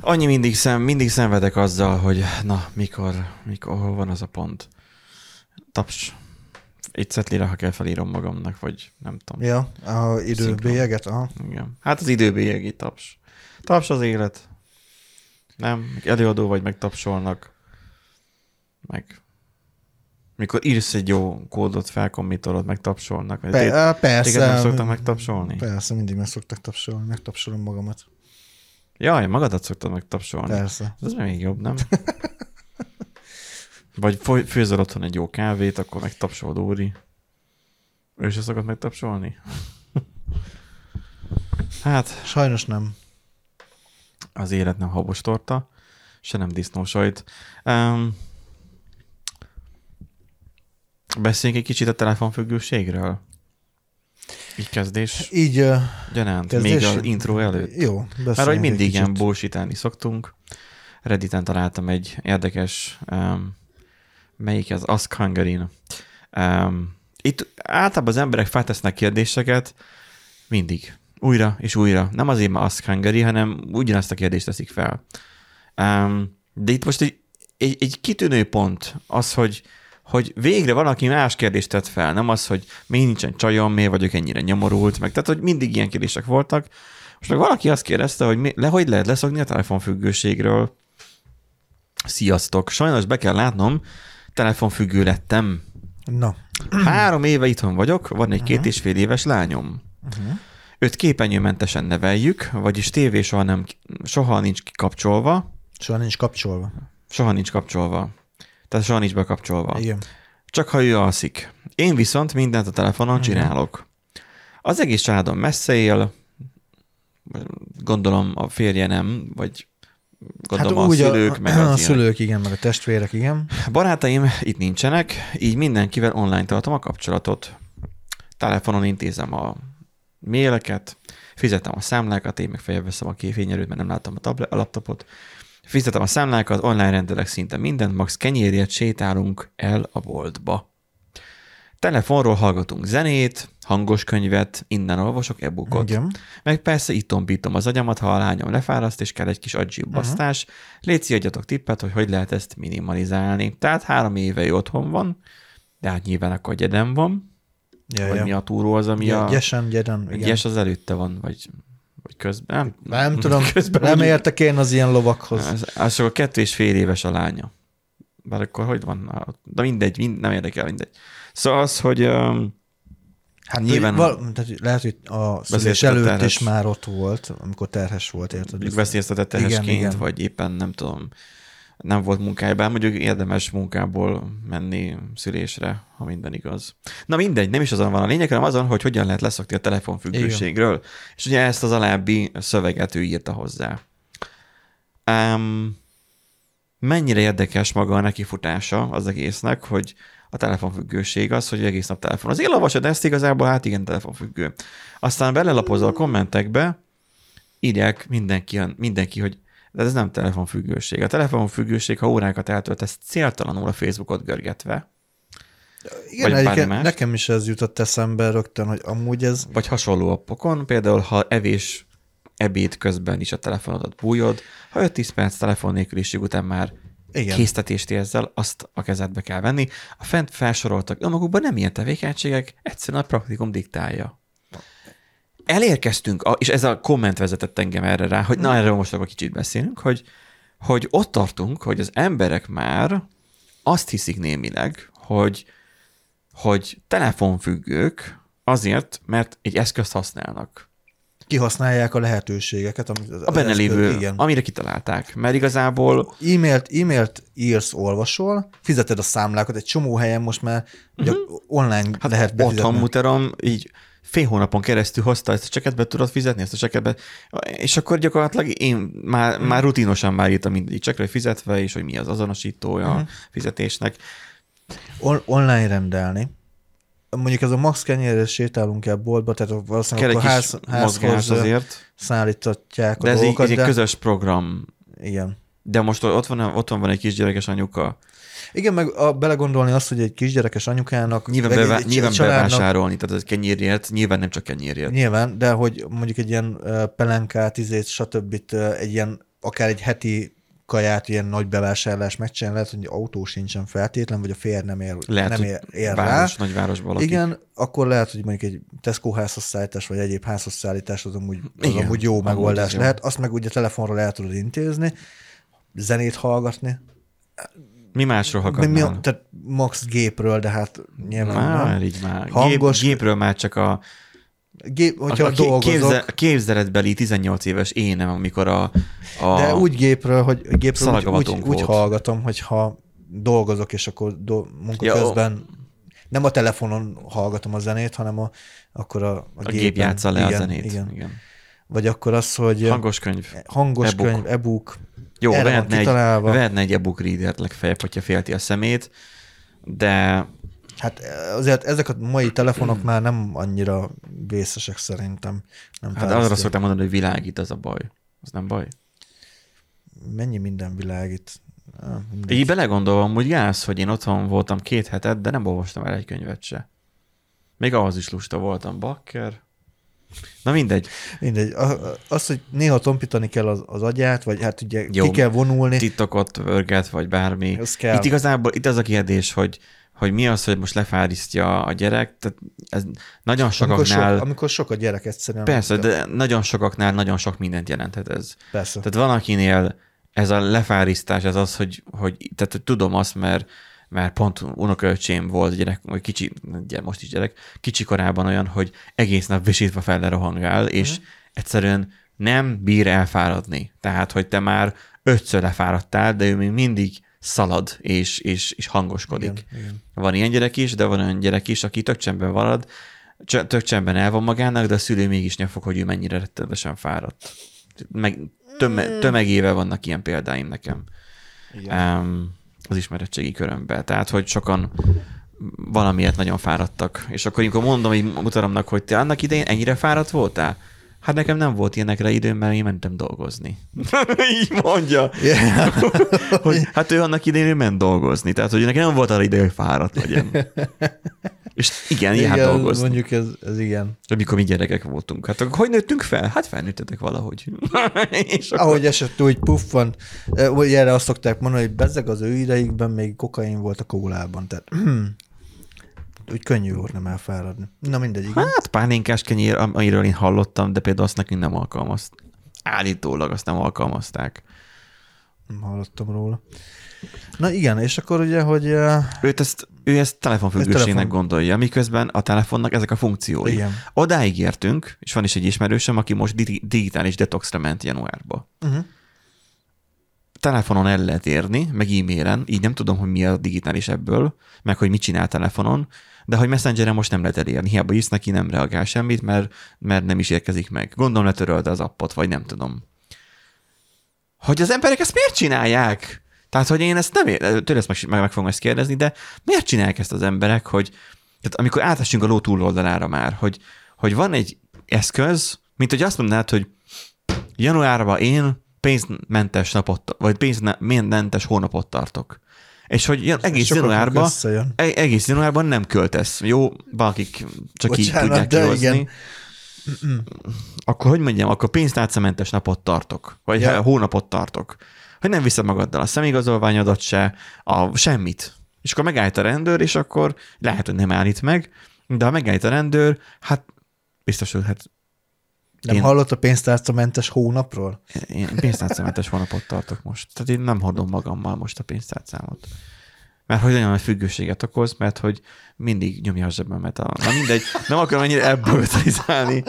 Annyi mindig, szem, mindig szenvedek azzal, hogy na, mikor, mikor, hol van az a pont. Taps. Egy cetlire, ha kell felírom magamnak, vagy nem tudom. Ja, a időbélyeget, aha. Igen. Hát az időbélyegi taps. Taps az élet. Nem, előadó vagy, meg tapsolnak. Meg mikor írsz egy jó kódot, felkommitolod, meg tapsolnak. Pe- á, persze. Téged nem szoktak megtapsolni? Persze, mindig meg szoktak tapsolni, megtapsolom magamat. Jaj, magadat szoktad megtapsolni. Persze. Ez még jobb, nem? Vagy főzöl otthon egy jó kávét, akkor megtapsolod Óri. Ő se szokott megtapsolni? hát, Sajnos nem. az élet nem habos torta, se nem disznósajt. Um, beszéljünk egy kicsit a telefonfüggőségről. Így kezdés. Így ö, Gyanánt, Kezdés? még az intro előtt. jó, Mert hogy mindig ilyen bullshitálni szoktunk. Redditen találtam egy érdekes, um, melyik az Ask hungary um, Itt általában az emberek feltesznek kérdéseket mindig, újra és újra. Nem azért, mert Ask Hungary, hanem ugyanazt a kérdést teszik fel. Um, de itt most egy, egy, egy kitűnő pont az, hogy hogy végre valaki más kérdést tett fel, nem az, hogy mi nincsen csajom, miért vagyok ennyire nyomorult, meg tehát, hogy mindig ilyen kérdések voltak. Most meg valaki azt kérdezte, hogy mi, le, hogy lehet leszokni a telefonfüggőségről. Sziasztok! Sajnos be kell látnom, telefonfüggő lettem. Na, Három éve itthon vagyok, van egy két és fél éves lányom. uh-huh. Őt képernyőmentesen neveljük, vagyis tévé soha, nem, soha nincs kikapcsolva, soha nincs kapcsolva. soha nincs kapcsolva. Tehát soha nincs bekapcsolva. Igen. Csak ha ő alszik. Én viszont mindent a telefonon csinálok. Az egész családom messze él, gondolom a férje nem, vagy gondolom hát a szülők, a, meg a, a szülők, igen, meg a testvérek, igen. Barátaim itt nincsenek, így mindenkivel online tartom a kapcsolatot. Telefonon intézem a maileket, fizetem a számlákat, én meg felveszem a kéfényerőt, mert nem látom a, tablet, a laptopot. Fizetem a számlákat, online rendelek szinte mindent, max kenyérért sétálunk el a boltba. Telefonról hallgatunk zenét, hangos könyvet, innen olvasok e-bookot. Igen. Meg persze itt tompítom az agyamat, ha a lányom lefáraszt, és kell egy kis agyibbasztás. Uh-huh. Léci, adjatok tippet, hogy hogy lehet ezt minimalizálni. Tehát három éve otthon van, de hát nyilván akkor gyedem van, Ja, vagy ja. mi a túró az, ami a... Gyesen, gyeden, igen. Gyes az előtte van, vagy közben. Nem, Nem tudom, közben nem mondjuk- értek én az ilyen lovakhoz. Az, az csak a kettő és fél éves a lánya. Bár akkor hogy van? De mindegy, mind, nem érdekel, mindegy. Szóval az, hogy um, Hát Nyilván- val, tehát lehet, hogy a szülés előtt terhes. is már ott volt, amikor terhes volt, érted? mondjuk veszélyeztetett Igen, terhesként, igen. vagy éppen nem tudom, nem volt munkájában, mondjuk érdemes munkából menni szülésre, ha minden igaz. Na mindegy, nem is azon van a lényeg, hanem azon, hogy hogyan lehet leszokni a telefonfüggőségről. És ugye ezt az alábbi szöveget ő írta hozzá. Um, mennyire érdekes maga a nekifutása az egésznek, hogy a telefonfüggőség az, hogy egész nap telefon. Az én olvasod ezt igazából, hát igen, telefonfüggő. Aztán belelapozol a kommentekbe, írják mindenki, mindenki, hogy de ez nem telefonfüggőség. A telefonfüggőség, ha órákat eltöltesz céltalanul a Facebookot görgetve, Igen, egyébként más. nekem is ez jutott eszembe rögtön, hogy amúgy ez, vagy hasonló appokon, például ha evés ebéd közben is a telefonodat bújod, ha 5-10 perc telefon nélküliség után már igen, késztetést érzel, azt a kezedbe kell venni. A fent felsoroltak önmagukban nem ilyen tevékenységek, egyszerűen a praktikum diktálja. Elérkeztünk, a- és ez a komment vezetett engem erre rá, hogy na erről most akkor kicsit beszélünk, hogy, hogy ott tartunk, hogy az emberek már azt hiszik némileg, hogy, hogy telefonfüggők azért, mert egy eszközt használnak. kihasználják a lehetőségeket, amit A benne lévő, igen. amire kitalálták. Mert igazából E-mailt, e-mailt írsz, olvasol, fizeted a számlákat, egy csomó helyen most már uh-huh. online hát lehet otthon befizetni. muterom, így fél hónapon keresztül hozta ezt a cseket, be tudod fizetni ezt a cseket, be, és akkor gyakorlatilag én már, már rutinosan már írtam mindegyik csekre, hogy fizetve, és hogy mi az azonosítója a fizetésnek. On- online rendelni. Mondjuk ez a max kenyérre sétálunk el boltba, tehát Kell valószínűleg egy a kis ház, mozgás házhoz azért, szállítatják a de ez egy, dolgokat, ez egy de közös program. igen. De most ott van, ott van egy kisgyerekes anyuka. Igen, meg a, belegondolni azt, hogy egy kisgyerekes anyukának, Nyilván, bevá- egy nyilván családnak- bevásárolni, tehát ez kenyérért, nyilván nem csak kenyérért. Nyilván, de hogy mondjuk egy ilyen pelenkát, izét, stb. egy ilyen akár egy heti kaját, ilyen nagy bevásárlás megcsinálni, lehet, hogy autó sincsen feltétlen, vagy a fér nem ér, Lehet, nem ér, ér város, rá. nagyvárosban lakik. Igen, akkor lehet, hogy mondjuk egy Tesco házhozszállítás, vagy egyéb házhozszállítás az amúgy, az Igen, amúgy jó megoldás az jó. lehet. Azt meg ugye telefonról el tudod intézni, zenét hallgatni. Mi másról Mi, mi, hallgatnál? tehát max gépről, de hát nyilván Már, nem. így már. Hangos- Gép, gépről már csak a, Gép, hogyha a, a, dolgozok, képze, képzeletbeli 18 éves énem, amikor a, a de úgy gépről, hogy gépről úgy, úgy, Szalagavatunk úgy volt. hallgatom, hogyha dolgozok, és akkor do, munka Ja, közben nem a telefonon hallgatom a zenét, hanem a, akkor a, a, a gép játsza le igen, a zenét. Igen. Igen. Vagy akkor az, hogy Hangos könyv. hangos e-book. könyv, e-book, Jó, Erre vehetne egy, vehetne egy e-book readert legfeljebb, hogyha félti a szemét, de Hát azért ezek a mai telefonok már nem annyira vészesek szerintem. Nem hát arra szoktam mondani, hogy világít az a baj. Az nem baj. Mennyi minden világít. Ah. Így belegondolom, hogy gáz, hogy én otthon voltam két hetet, de nem olvastam el egy könyvet se. Még ahhoz is lusta voltam, bakker. Na mindegy. Mindegy. A- Az, hogy néha tompítani kell az, az agyát, vagy hát ugye Jó. ki kell vonulni. TikTokot, vörget, vagy bármi. Ez kell. Itt igazából itt az a kérdés, hogy, hogy mi az, hogy most lefárisztja a gyerek. Tehát ez nagyon amikor, sokaknál, sok, amikor sok a gyerek egyszerűen. persze, de nagyon sokaknál nagyon sok mindent jelenthet ez. Persze. Tehát van, akinél ez a lefárisztás, ez az, hogy, hogy tehát hogy tudom azt, mert, mert pont unokaöcsém volt gyerek, vagy kicsi, gyere, most is gyerek, kicsi korában olyan, hogy egész nap visítva fel rohangál, és Mhm. egyszerűen nem bír elfáradni. Tehát, hogy te már ötször lefáradtál, de ő még mindig szalad és, és, és hangoskodik. Igen, igen. Van ilyen gyerek is, de van olyan gyerek is, aki tök csendben marad, tök csendben el van magának, de a szülő mégis nyafog, hogy ő mennyire rettenetesen fáradt. Meg, töme, tömegével vannak ilyen példáim nekem Igen. um, az ismeretségi körömben. Tehát, hogy sokan valamiért nagyon fáradtak. És akkor amikor mondom így mutaromnak, hogy te annak idején ennyire fáradt voltál? Hát nekem nem volt ilyenekre időm, mert én mentem dolgozni. így mondja. Yeah. Hogy, hát ő annak idején ő ment dolgozni. Tehát, hogy neki nem volt arra idő, hogy fáradt legyen. És igen, igen jár dolgozni. mondjuk ez, ez igen. Amikor mi gyerekek voltunk. Hát akkor hogy nőttünk fel? Hát felnőttetek valahogy. és akkor... Ahogy esett úgy vagy erre azt szokták mondani, hogy bezzeg az ő ideikben még kokain volt a kólában, tehát úgy könnyű volt nem elfáradni. Na mindegy, igen. Hát pálinkás kenyér, am- amiről én hallottam, de például azt nekünk nem alkalmazt. Állítólag azt nem alkalmazták. Nem hallottam róla. Na igen, és akkor ugye, hogy eh, Őt ezt, ő ezt telefonfüggőségnek telefon. gondolja, miközben a telefonnak ezek a funkciói. Igen. Odáig értünk, és van is egy ismerősöm, aki most di- digitális detoxra ment januárba. uh-huh. Telefonon el lehet érni, meg e-mailen, így nem tudom, hogy mi a digitális ebből, meg hogy mit csinál telefonon, de hogy Messengeren most nem lehet elérni. Hiába írsz neki, nem reagál semmit, mert, mert nem is érkezik meg. Gondolom letörölte az appot, vagy nem tudom. Hogy az emberek ezt miért csinálják? Tehát, hogy én ezt nem ér, tőle ezt meg, meg, fogom ezt kérdezni, de miért csinálják ezt az emberek, hogy tehát amikor átesünk a ló túloldalára már, hogy, hogy van egy eszköz, mint hogy azt mondanád, hogy januárban én pénzmentes napot, vagy pénzmentes hónapot tartok. És hogy jan- egész januárban, e- egész januárban nem költesz. Jó, valakik csak így Bocsánat, tudják de kihozni. igen. Akkor hogy mondjam, akkor pénztárcamentes napot tartok, vagy Ja. hónapot tartok. Hogy nem viszed magaddal a szemigazolványodat se, a semmit. És akkor megállít a rendőr, és akkor lehet, hogy nem állít meg, de ha megállít a rendőr, hát biztos, hogy hát Nem Én- hallott a pénztárcamentes hónapról? Én pénztárcamentes hónapot tartok most. Tehát én nem hordom magammal most a pénztárcámot. Mert hogy nagyon nagy függőséget okoz, mert hogy mindig nyomja a zsebemet. A... Na mindegy, nem akarom ennyire ebből betalizálni.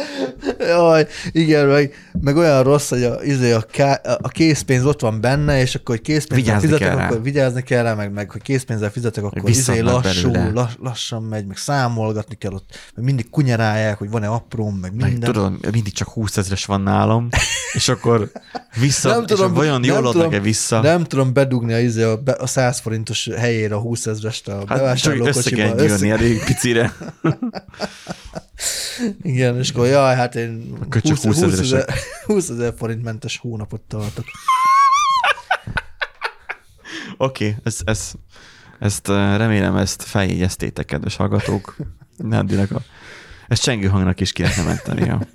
Jaj, igen, meg, meg olyan rossz, hogy a, izé a, ká, a készpénz ott van benne, és akkor hogy készpénzzel fizetek, kell rá. akkor vigyázni kell rá, meg, meg hogy készpénzzel fizetek, akkor izé lassú, lass, lassan megy, meg számolgatni kell ott, meg mindig kunyarálják, hogy van-e apróm, meg Meg minden. tudod, mindig csak 20 ezres van nálam, és akkor vissza, Nem tudom, és vajon jól adnak-e tudom, vissza? Nem tudom bedugni a, izé, a, a 100 forintos helyére a 20 ezrest a hát bevásárlókocsiba. Gyűrni elég picire. Igen, és akkor jaj, hát én köcsög 20, 20 20, ezeresek. ezer, 20 ezer forint mentes hónapot tartok. Oké, okay, ez, ez, ezt eh, remélem ezt feljegyeztétek, kedves hallgatók. Nádinak a Ezt csengő hangnak is ki lehetne menteni. Ja.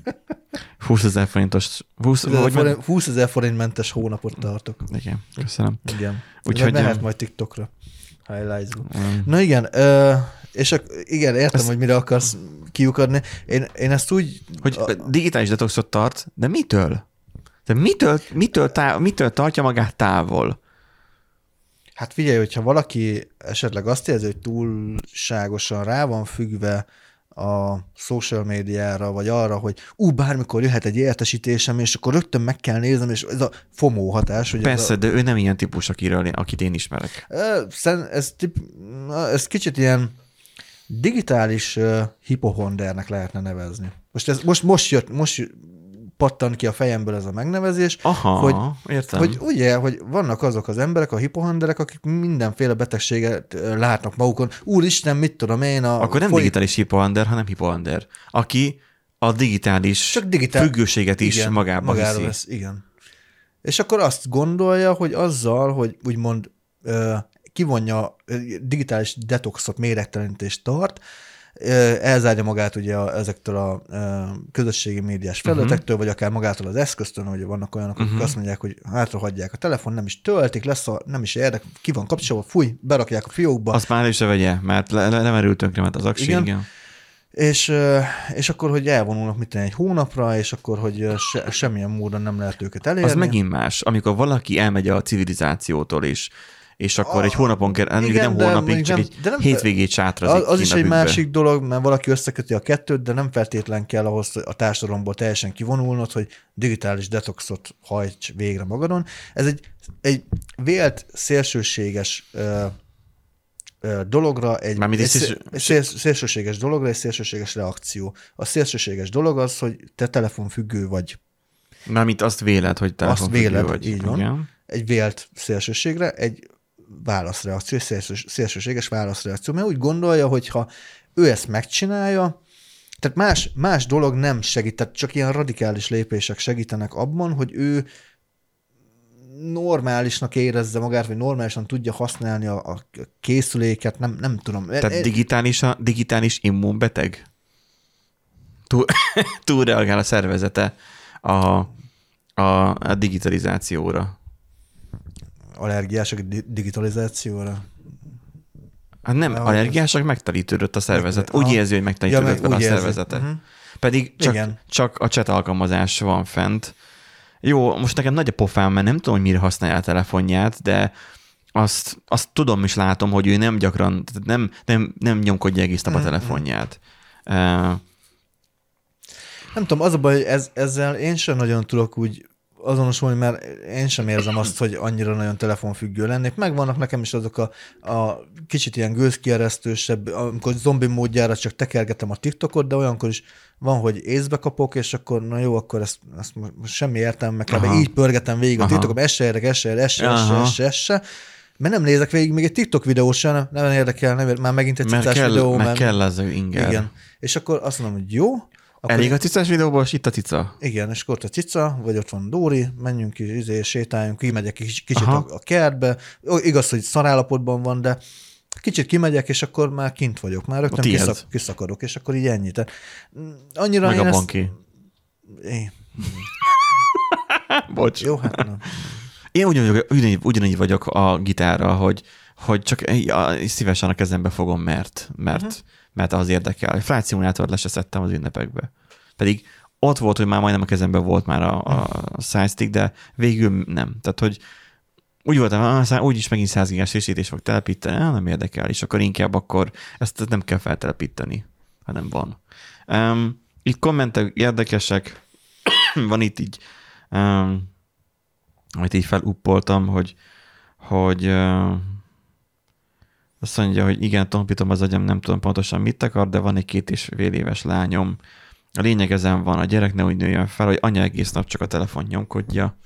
20 ezer forintos, 20, 20 vagy ezer forint, 20 ezer forint mentes hónapot tartok. Igen, köszönöm. Igen. Úgyhogy, mehet em, majd TikTokra. Highlights Um, Na igen, ö, és ak- igen, értem, Ez- hogy mire akarsz kiukadni. Én, én ezt úgy... hogy a, digitális detoxot tart, de mitől? De mitől, mitől, táv, mitől tartja magát távol? hát figyelj, hogyha valaki esetleg azt érzi, hogy túlságosan rá van függve a social médiára, vagy arra, hogy ú, bármikor jöhet egy értesítésem, és akkor rögtön meg kell néznem, és ez a FOMO hatás. Hogy Persze, Ez, de ő nem ilyen típus, akiről, akit én ismerek. a, ez, tip, ez kicsit ilyen digitális hipohondernek lehetne nevezni. Most, ez, most, most jött, most pattan ki a fejemből ez a megnevezés, Aha, Hogy- értem. hogy ugye, hogy vannak azok az emberek, a hipohonderek, akik mindenféle betegséget látnak magukon. Úristen, mit tudom én, a Akkor nem foly- digitális hipoander, hanem hipoander. Aki a digitális Csak digitál- függőséget is igen, magába magára viszi. Vesz, igen. És akkor azt gondolja, hogy azzal, hogy úgymond kivonja digitális detoxot, méregtelenítést tart, elzárja magát ugye a, ezektől a közösségi médiás Mhm. felületektől, uh-huh. vagy akár magától az eszköztől, hogy vannak olyanok, akik uh-huh. azt mondják, hogy hátrahagyják a telefon, nem is töltik, lesz a, nem is érdek, ki van kapcsolva, fúj, berakják a fiókba, Azt már is vegye, mert le, le, lemerült tönkre, mert az aksi, Igen. igen. És, és akkor, hogy elvonulnak mit egy hónapra, és akkor, hogy se, semmilyen módon nem lehet őket elérni. Az megint más, amikor valaki elmegy a civilizációtól is, és akkor egy Ah, hónapon keresztül, igen, nem de hónapig, csak nem- egy de nem- hétvégét sátrazik Az, az is a egy másik dolog, mert valaki összeköti a kettőt, de nem feltétlen kell ahhoz hogy a társadalomból teljesen kivonulnod, hogy digitális detoxot hajts végre magadon. Ez egy, egy vélt szélsőséges ö, ö, dologra, egy, Mármint egy, egy szél, egy szél, szélsőséges dologra, egy szélsőséges reakció. A szélsőséges dolog az, hogy te telefonfüggő vagy. Mármint azt véled, hogy telefonfüggő véled, vagy. így van. Igen. egy vélt szélsőségre, egy válaszreakció, szélsős- szélsőséges válaszreakció, mert úgy gondolja, hogy ha ő ezt megcsinálja, tehát más, más dolog nem segít, tehát csak ilyen radikális lépések segítenek abban, hogy ő normálisnak érezze magát, vagy normálisan tudja használni a, a készüléket, nem, nem tudom. Tehát E- digitális, a, digitális immunbeteg? Túl, túl reagál a szervezete a, a, a digitalizációra. Allergiások di- digitalizációra. Hát nem, Ja, allergiások megtelítődött a szervezet. Meg- Úgy aha. érzi, hogy megtelítődött meg vele a érzi. szervezete. Mhm. Pedig csak, Igen. csak a chat alkalmazás van fent. Jó, most nekem nagy a pofám, mert nem tudom, hogy mire használja a telefonját, de azt, azt tudom és látom, hogy ő nem gyakran, nem, nem, nem nyomkodja egész nap a Mhm. telefonját. Uh, Nem tudom, az a baj, hogy ez, ezzel én sem nagyon tudok úgy azonosulni, mert én sem érzem azt, hogy annyira nagyon telefonfüggő lennék. Megvannak nekem is azok a, a kicsit ilyen gőzkieresztősebb, amikor zombi módjára csak tekergetem a TikTokot, de olyankor is van, hogy észbe kapok, és akkor na jó, akkor ezt, ezt most semmi értelme, meg kb. Így pörgetem végig a Aha. TikTokot, ez se érdek, ez se ez se, ez se, ez se, ez se, mert nem nézek végig még egy TikTok videót sem, nem, nem érdekel, nem érdekel, már megint egy cicás videó, mert mert, kell az ő inger. igen. És akkor azt mondom, hogy jó, akkor Elég a cicás videóból, és itt a cica. igen, és akkor ott a cica, vagy ott van Dóri, menjünk is, izé, sétáljunk, kimegyek kicsit, kicsit Aha. a, kertbe. Igaz, hogy szarállapotban van, de kicsit kimegyek, és akkor már kint vagyok, már rögtön kiszak, kiszakadok, és akkor így ennyi. Tehát, mm, annyira Meg én a ezt... banki. Én, Bocs. jó, hát nem. Én ugyanígy, ugyanígy, ugyanígy vagyok a gitárral, hogy, hogy csak szívesen a kezembe fogom, mert, mert, uh-huh. Mert az érdekel. Flight Simulator le se szedtem az ünnepekbe. Pedig ott volt, hogy már majdnem a kezemben volt már a, a stick, de végül nem. Tehát, hogy úgy voltam, ah, úgyis megint 100 gigás frissítés fog telepíteni, ah, nem érdekel, és akkor inkább akkor ezt nem kell feltelepíteni, hanem van. Um, itt kommentek érdekesek, van itt így um, amit így feluppoltam, hogy, hogy uh, azt mondja, hogy igen, tompítom az agyam, nem tudom pontosan mit akar, de van egy két és fél éves lányom. A lényeg ezen van, a gyerek ne úgy nőjön fel, hogy anya egész nap csak a telefon nyomkodja.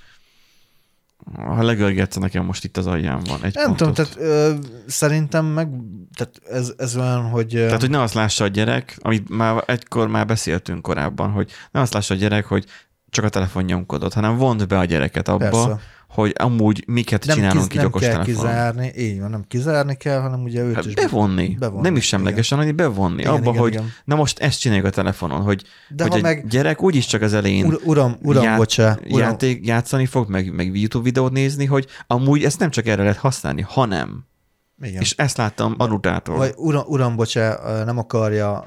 Ha legörgetsz, nekem most itt az alján van egy Nem pontot. tudom, tehát ö, szerintem meg, tehát ez, ez olyan, hogy... ö, Tehát, hogy ne azt lássa a gyerek, amit már egykor már beszéltünk korábban, hogy ne azt lássa a gyerek, hogy csak a telefon nyomkodott, hanem vond be a gyereket abba, Persze. Hogy amúgy miket Nem, csinálunk kiz, így nem okos kell telefonon. kizárni, így van, nem kizárni kell, hanem ugye őt Hát is bevonni. bevonni, Nem is semlegesen, hanem bevonni. Igen, Abba, igen, hogy igen. na most ezt csináljuk a telefonon, hogy, De hogy ha a meg- gyerek úgyis csak az elején Ur, uram, uram, ját- bocsá, uram, játék, játszani fog, meg, meg YouTube videót nézni, hogy amúgy ezt nem csak erre lehet használni, hanem. Igen. És ezt láttam Anutától. Vagy uram, uram, bocsá, nem akarja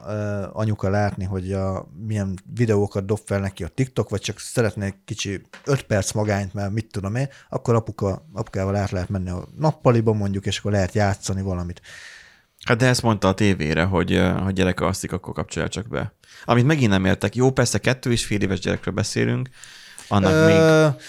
anyuka látni, hogy a, milyen videókat dob fel neki a TikTok, vagy csak szeretne egy kicsi 5 perc magányt, mert mit tudom én, akkor apuka, apukával át lehet menni a nappaliba mondjuk, és akkor lehet játszani valamit. Hát de ezt mondta a tévére, hogy ha gyerek alszik, akkor kapcsolja csak be. Amit megint nem értek. Jó, persze kettő és fél éves gyerekről beszélünk, annak Ö,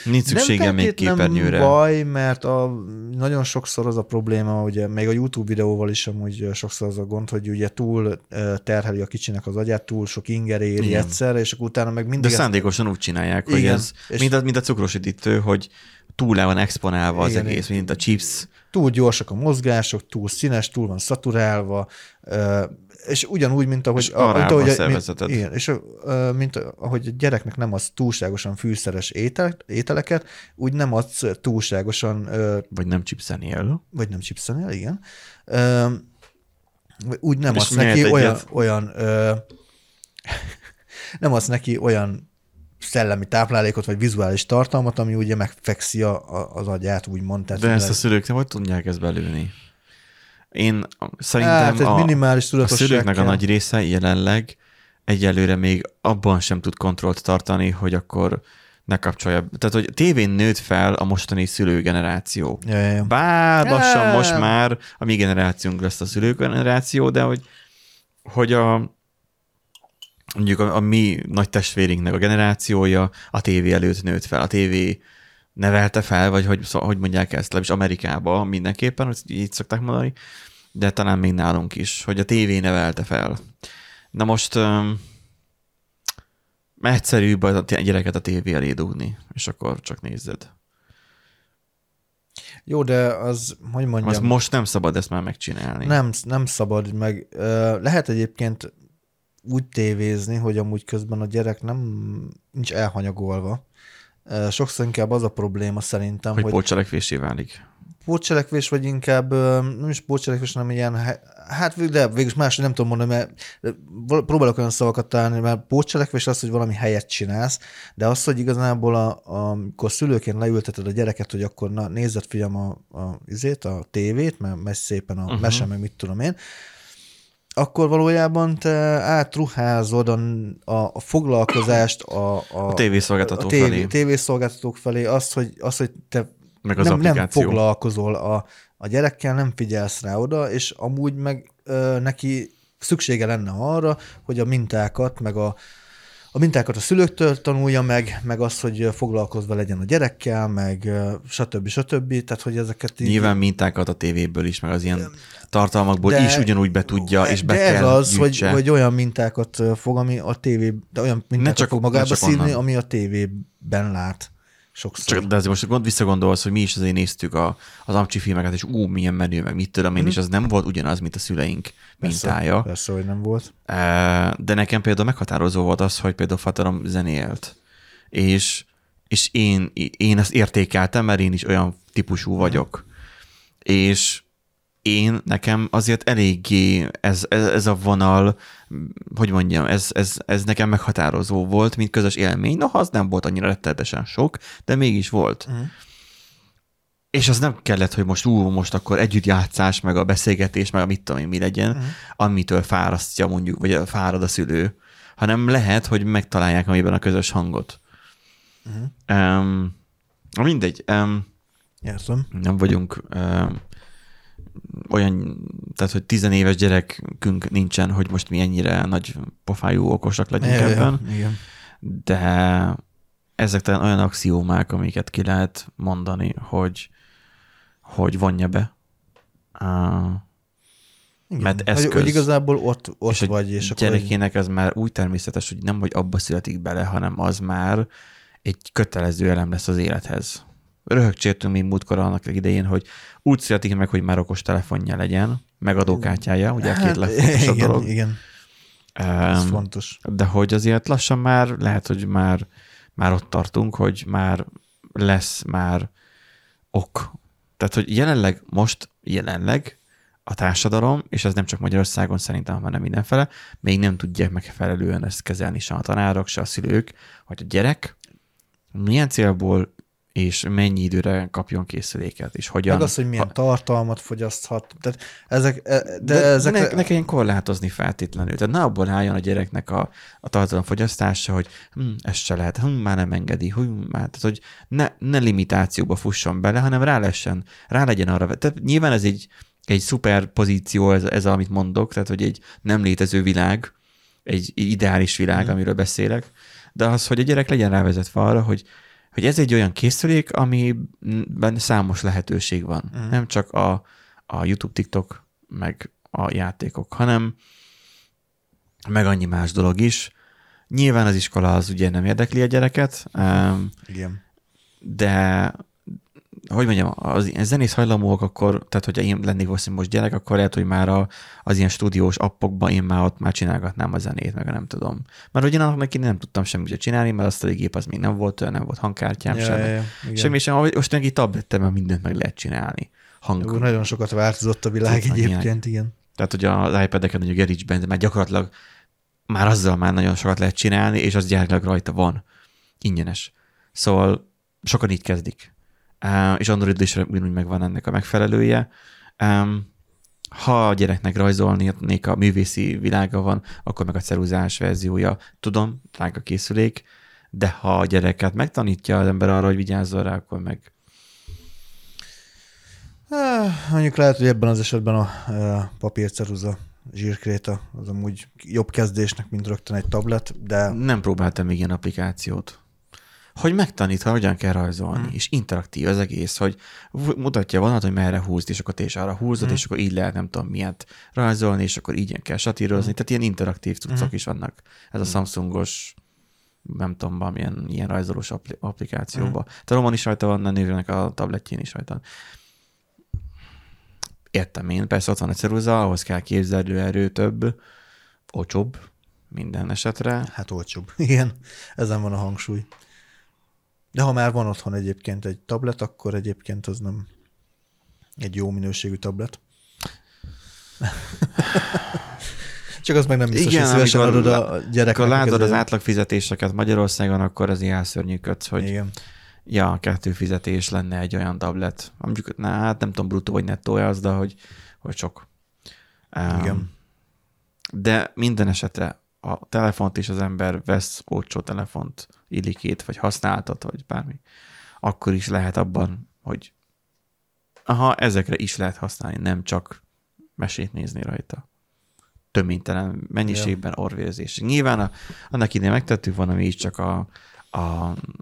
még nincs szüksége nem még képernyőre. baj, mert a, nagyon sokszor az a probléma, ugye még a YouTube videóval is amúgy sokszor az a gond, hogy ugye túl terheli a kicsinek az agyát, túl sok inger éri Igen. egyszerre, és akkor utána meg De mindig ezt- szándékosan úgy csinálják, hogy Igen, ez, és- mint a, mint a cukrosítítő, hogy túl le van exponálva az Igen, egész, mint a chips. túl gyorsak a mozgások, túl színes, túl van szaturálva, és ugyanúgy, mint ahogy... És arra mint a ahogy szervezeted. Mint, igen, és ö, mint ahogy a gyereknek nem adsz túlságosan fűszeres étel, ételeket, úgy nem adsz túlságosan, Vagy nem chipszenél. vagy nem chipszenél, igen, úgy nem És adsz mehet neki egyet. olyan, olyan ö, nem adsz neki olyan szellemi táplálékot, vagy vizuális tartalmat, ami ugye megfekszi a, a, az agyát, úgymond. Tehát De ezt a szülők nem hogy tudják ezt belőni? Én szerintem Hát, a, minimális a szülőknek a nagy része jelenleg egyelőre még abban sem tud kontrollt tartani, hogy akkor ne kapcsolja. Tehát, hogy tévén nőtt fel a mostani szülőgeneráció. Ja, ja, ja. Bár lassan Ja. most már a mi generációnk lesz a szülőgeneráció, de hogy, hogy a mondjuk a, a mi nagy testvérinknek a generációja a tévé előtt nőtt fel. A tévé nevelte fel, vagy hogy, szó- hogy mondják ezt, legalábbis Amerikában mindenképpen, hogy így szokták mondani, de talán még nálunk is, hogy a tévé nevelte fel. Na most um, egyszerűbb a gyereket a tévé elé dugni, és akkor csak nézzed. Jó, de az, hogy mondjam, Az most nem szabad ezt már megcsinálni. nem, nem szabad, meg ö, lehet egyébként úgy tévézni, hogy amúgy közben a gyerek nem nincs elhanyagolva. Sokszor inkább az a probléma szerintem, hogy hogy, pótcselekvésé válik. pótcselekvés, vagy inkább nem is pótcselekvés, hanem ilyen, hát de végülis más nem tudom mondani, mert próbálok olyan szavakat találni, mert pótcselekvés az, hogy valami helyet csinálsz, de az, hogy igazából a, a, amikor szülőként leülteted a gyereket, hogy akkor na, nézzed figyelm a, a, izét, a tévét, mert megy szépen a uh-huh. mese, meg mit tudom én, akkor valójában te átruházod a, a, foglalkozást a, a, A tévészolgáltató a tévé, felé. tévészolgáltatók felé, azt, hogy, azt, hogy te Meg az nem, nem foglalkozol a, a gyerekkel, nem figyelsz rá oda, és amúgy meg ö, neki szüksége lenne arra, hogy a mintákat, meg a, a mintákat a szülőktől tanulja meg, meg az, hogy foglalkozva legyen a gyerekkel, meg stb. stb. Tehát, hogy ezeket így... Nyilván mintákat a tévéből is, meg az ilyen tartalmakból De- is ugyanúgy be tudja, és be de kell ez az, hogy, gyűjtse. hogy olyan mintákat fog, ami a tévé, de olyan mintákat csak- fog ne magába szívni, onnan. ami a tévében lát sokszor. Csak, de azért most gond, visszagondolsz, hogy mi is azért néztük a, az amcsi filmeket, és ú, milyen menő, meg mit tudom én, és az nem volt ugyanaz, mint a szüleink mintája. Persze, persze, hogy nem volt. De nekem például meghatározó volt az, hogy például Fatarom zenélt, és, és én, én ezt értékeltem, mert én is olyan típusú vagyok. És én, nekem azért eléggé ez, ez, ez a vonal, hogy mondjam, ez, ez, ez nekem meghatározó volt, mint közös élmény. Noha az nem volt annyira rettenetesen sok, de mégis volt. Mhm. És az nem kellett, hogy most ú, most akkor együtt játszás, meg a beszélgetés, meg a mit tudom én, mi legyen, Mhm. amitől fárasztja mondjuk, vagy fárad a szülő, hanem lehet, hogy megtalálják amiben a közös hangot. Mhm. Um, mindegy, um, Értem. nem vagyunk um, olyan, tehát hogy tizenéves gyerekünk nincsen, hogy most mi ennyire nagy pofájú okosak legyünk Ja, ja, ebben, Igen. de ezek talán olyan axiómák, amiket ki lehet mondani, hogy, hogy vonja be. Uh, Igen. Mert Hogy, eszköz. hogy igazából ott, ott és a vagy, és akkor egy- gyerekének ez már úgy természetes, hogy nem, hogy abba születik bele, hanem az már egy kötelező elem lesz az élethez. Röhögcsértünk mi múltkor annak idején, hogy úgy születik meg, hogy már okos telefonja legyen, megadókártyája, ugye a két legfontosabb igen, dolog. igen, ez Um, fontos. de hogy azért lassan már lehet, hogy már, már ott tartunk, hogy már lesz már ok. Tehát, hogy jelenleg, most jelenleg a társadalom, és ez nem csak Magyarországon szerintem, hanem mindenfele, még nem tudják megfelelően ezt kezelni se a tanárok, se a szülők, hogy a gyerek milyen célból és mennyi időre kapjon készüléket, és hogyan. Meg az, hogy milyen ha, tartalmat fogyaszthat. Tehát ezek, e- de, de ezek... ne, ne kelljen korlátozni feltétlenül. Tehát ne abból álljon a gyereknek a, a tartalomfogyasztása, hogy hm, ez se lehet, hm, már nem engedi, hm, már, tehát, hogy ne, ne limitációba fusson bele, hanem rá, lessen, rá legyen arra. Tehát nyilván ez egy, egy szuper pozíció, ez, ez amit mondok, tehát hogy egy nem létező világ, egy ideális világ, mm. amiről beszélek, de az, hogy a gyerek legyen rávezetve arra, hogy hogy ez egy olyan készülék, amiben számos lehetőség van. Mm. Nem csak a, a YouTube, TikTok, meg a játékok, hanem meg annyi más dolog is. Nyilván az iskola az ugye nem érdekli a gyereket, Igen. de hogy mondjam, az zenész hajlamúak akkor, tehát hogyha én lennék valószínűleg most gyerek, akkor lehet, hogy már a, az ilyen stúdiós appokban én már ott már csinálgatnám a zenét, meg nem tudom. Mert hogy én annak neki nem tudtam semmit csinálni, mert azt a gép az még nem volt, nem volt hangkártyám Ja, sem. ja, ja, igen. semmi sem. Most meg egy tablettel mindent meg lehet csinálni. Hang, Jó, nagyon sokat változott a világ Tudod, egyébként, igen. tehát, hogy az iPad-eken, hogy a GarageBand, már gyakorlatilag már azzal már nagyon sokat lehet csinálni, és az gyárlag rajta van. Ingyenes. Szóval sokan így kezdik. Uh, és Android is ugyanúgy megvan ennek a megfelelője. Um, ha a gyereknek rajzolnék a művészi világa van, akkor meg a ceruzás verziója. Tudom, drága készülék, de ha a gyereket megtanítja az ember arra, hogy vigyázzon rá, akkor meg Mondjuk lehet, hogy ebben az esetben a e, papírceruza zsírkréta az amúgy jobb kezdésnek, mint rögtön egy tablet, de nem próbáltam még ilyen applikációt. Hogy megtanítva, hogyan kell rajzolni, Mm. és interaktív az egész, hogy mutatja vonat, hogy merre húzd, és akkor te is arra húzod, Mm. és akkor így lehet nem tudom miért rajzolni, és akkor így kell satírozni. Mm. Tehát ilyen interaktív cuccok Mhm. is vannak. Ez a Mm. Samsungos nem tudom, valamilyen ilyen rajzolós appli- applikációba. Mm. Talomon is rajta van, a nőnek a tabletjén is rajta. van. Értem én, persze ott van a ceruza, ahhoz kell képzelőerő több, olcsóbb minden esetre. hát olcsóbb. Igen, ezen van a hangsúly. De ha már van otthon egyébként egy tablet, akkor egyébként az nem egy jó minőségű tablet. Csak az meg nem biztos, Igen, hogy szívesen amikor adod a gyereknek. Akkor látod az ezért- átlagfizetéseket Magyarországon, akkor az ilyen szörnyűködsz, hogy Igen. ja, kettő fizetés lenne egy olyan tablet. Mondjuk, na, hát nem tudom, bruttó vagy nettó az, de hogy, hogy sok. Um, Igen. De minden esetre a telefont is az ember vesz olcsó telefont, illikét, vagy használtat, vagy bármi, akkor is lehet abban, hogy aha, ezekre is lehet használni, nem csak mesét nézni rajta. Töménytelen mennyiségben orvérzés. Nyilván a, annak idején megtettük volna mi is csak a, a,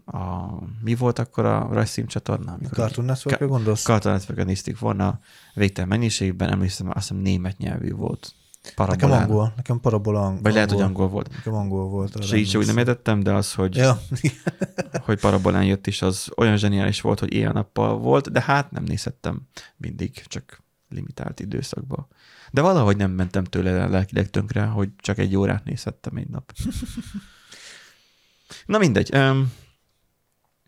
a, mi volt akkor a rajzszím csatorna? A amikor Cartoon Networkre gondolsz? Cartoon Network-et néztük volna végtelen mennyiségben, emlékszem, azt hiszem német nyelvű volt. Nekem Parabolán. angol, nekem parabola ang- Vagy lehet, hogy angol volt. Nekem angol volt. És így sem úgy nem értettem, de az, hogy, Ja, hogy parabolán jött is, az olyan zseniális volt, hogy éjjel-nappal volt, de hát nem nézhettem mindig, csak limitált időszakban. De valahogy nem mentem tőle lelkileg tönkre, hogy csak egy órát nézhettem egy nap. Na mindegy. Um,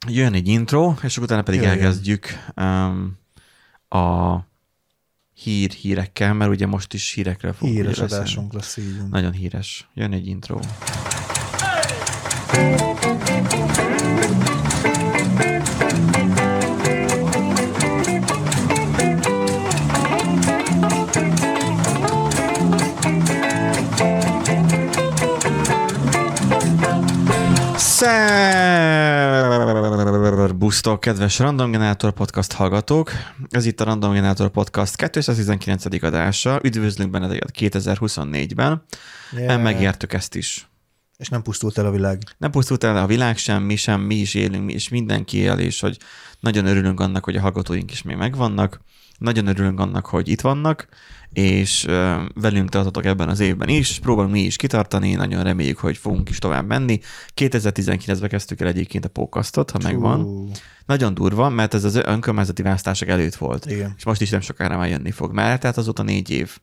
jön egy intro, és utána pedig Jöjjön. elkezdjük um, a hír hírekkel, mert ugye most is hírekről fogunk híres adásunk lesz így. Nagyon híres. Jön egy intro. Szerbusztok, kedves Random Generator Podcast hallgatók! Ez itt a Random Generator Podcast 219. adása. Üdvözlünk benneteket 2024-ben. Yeah. Megértük ezt is. És nem pusztult el a világ. Nem pusztult el a világ sem, mi sem, mi is élünk, mi, és mindenki él, és hogy nagyon örülünk annak, hogy a hallgatóink is még megvannak, nagyon örülünk annak, hogy itt vannak, és velünk tartotok ebben az évben is, próbálunk mi is kitartani, nagyon reméljük, hogy fogunk is tovább menni. 2019-ben kezdtük el egyébként a podcastot, ha megvan. Hú, Nagyon durva, mert ez az önkormányzati választások előtt volt. Igen. És most is nem sokára már jönni fog. Már tehát azóta négy év.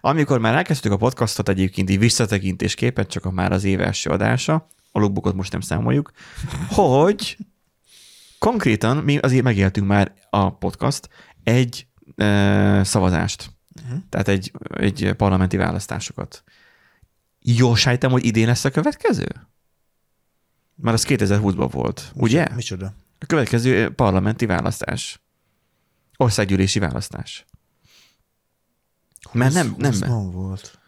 Amikor már elkezdtük a podcastot egyébként így visszatekintésképpen, csak a már az év első adása, a logbukot most nem számoljuk, hogy konkrétan mi azért megéltünk már a podcast egy szavazást. Uh-huh. Tehát egy, egy parlamenti választásokat. Jól sejtem, hogy idén lesz a következő? Már az 2020-ban volt, ugye? Micsoda? A következő parlamenti választás. Országgyűlési választás. Mert nem, nem. 20-ban volt.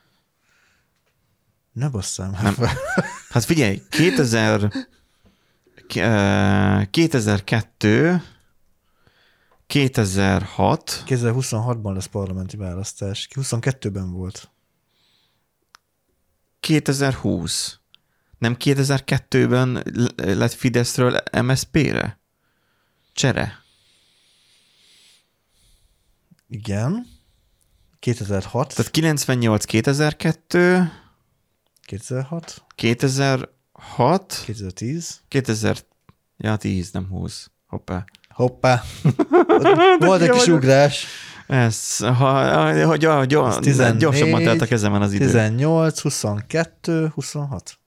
Ne basszám. Nem. Hát figyelj, 2000, eh, 2002, 2006, 2026-ban lesz parlamenti választás. 22-ben volt. 2020. Nem 2002-ben lett Fideszről MSZP-re? Csere. Igen. 2006. Tehát 98, 2002, 2006. 2006, 2010. 2000, ja 10, nem 20. Hoppá. Hoppá. Ott Volt egy kis ugrás. Ez, ha, ha, ha, ha, Ez 14, gyorsabban telt a kezemen az idő. 18, 22, 26.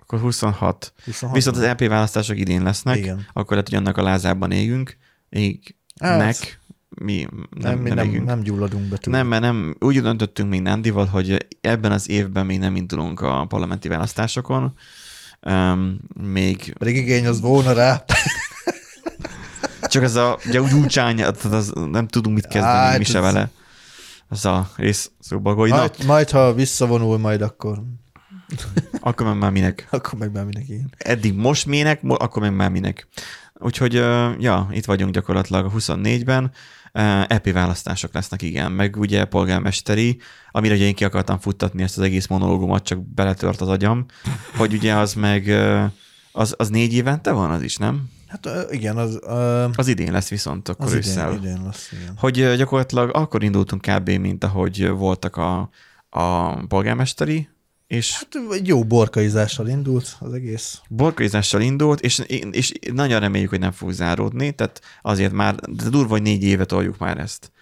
Akkor 26. 26. Viszont az EP választások idén lesznek, Igen. akkor lehet, hogy annak a lázában égünk. Égnek. Hát, mi Nem, nem, mi nem, égünk. nem gyulladunk be túl. Nem, mert nem, úgy döntöttünk még Nandival, hogy ebben az évben még nem indulunk a parlamenti választásokon. Um, még Pedig igény az volna rá. Csak ez a, ugye úgy úcsány, tehát az, nem tudunk mit kezdeni Hát, mi se ez- vele. Az a rész szóba, hogy na, Majd, majd, ha visszavonul, majd akkor, akkor meg már minek. akkor meg már mindenki. Eddig most minek, akkor meg már minek. Úgyhogy, ja, itt vagyunk gyakorlatilag a 24-ben. Ö, EP választások lesznek, igen, meg ugye polgármesteri, amire ugye én ki akartam futtatni ezt az egész monológumot, csak beletört az agyam, hogy ugye az meg, az, az négy évente van az is, nem? Hát igen, az, ö, Az idén lesz viszont akkor az ősszel. idén, idén lesz, igen. Hogy gyakorlatilag akkor indultunk kb. mint ahogy voltak a, a polgármesteri, és Hát egy jó borkaizással indult az egész. borkaizással indult, és, és nagyon reméljük, hogy nem fog záródni, tehát azért már, de durva, hogy négy éve toljuk már ezt.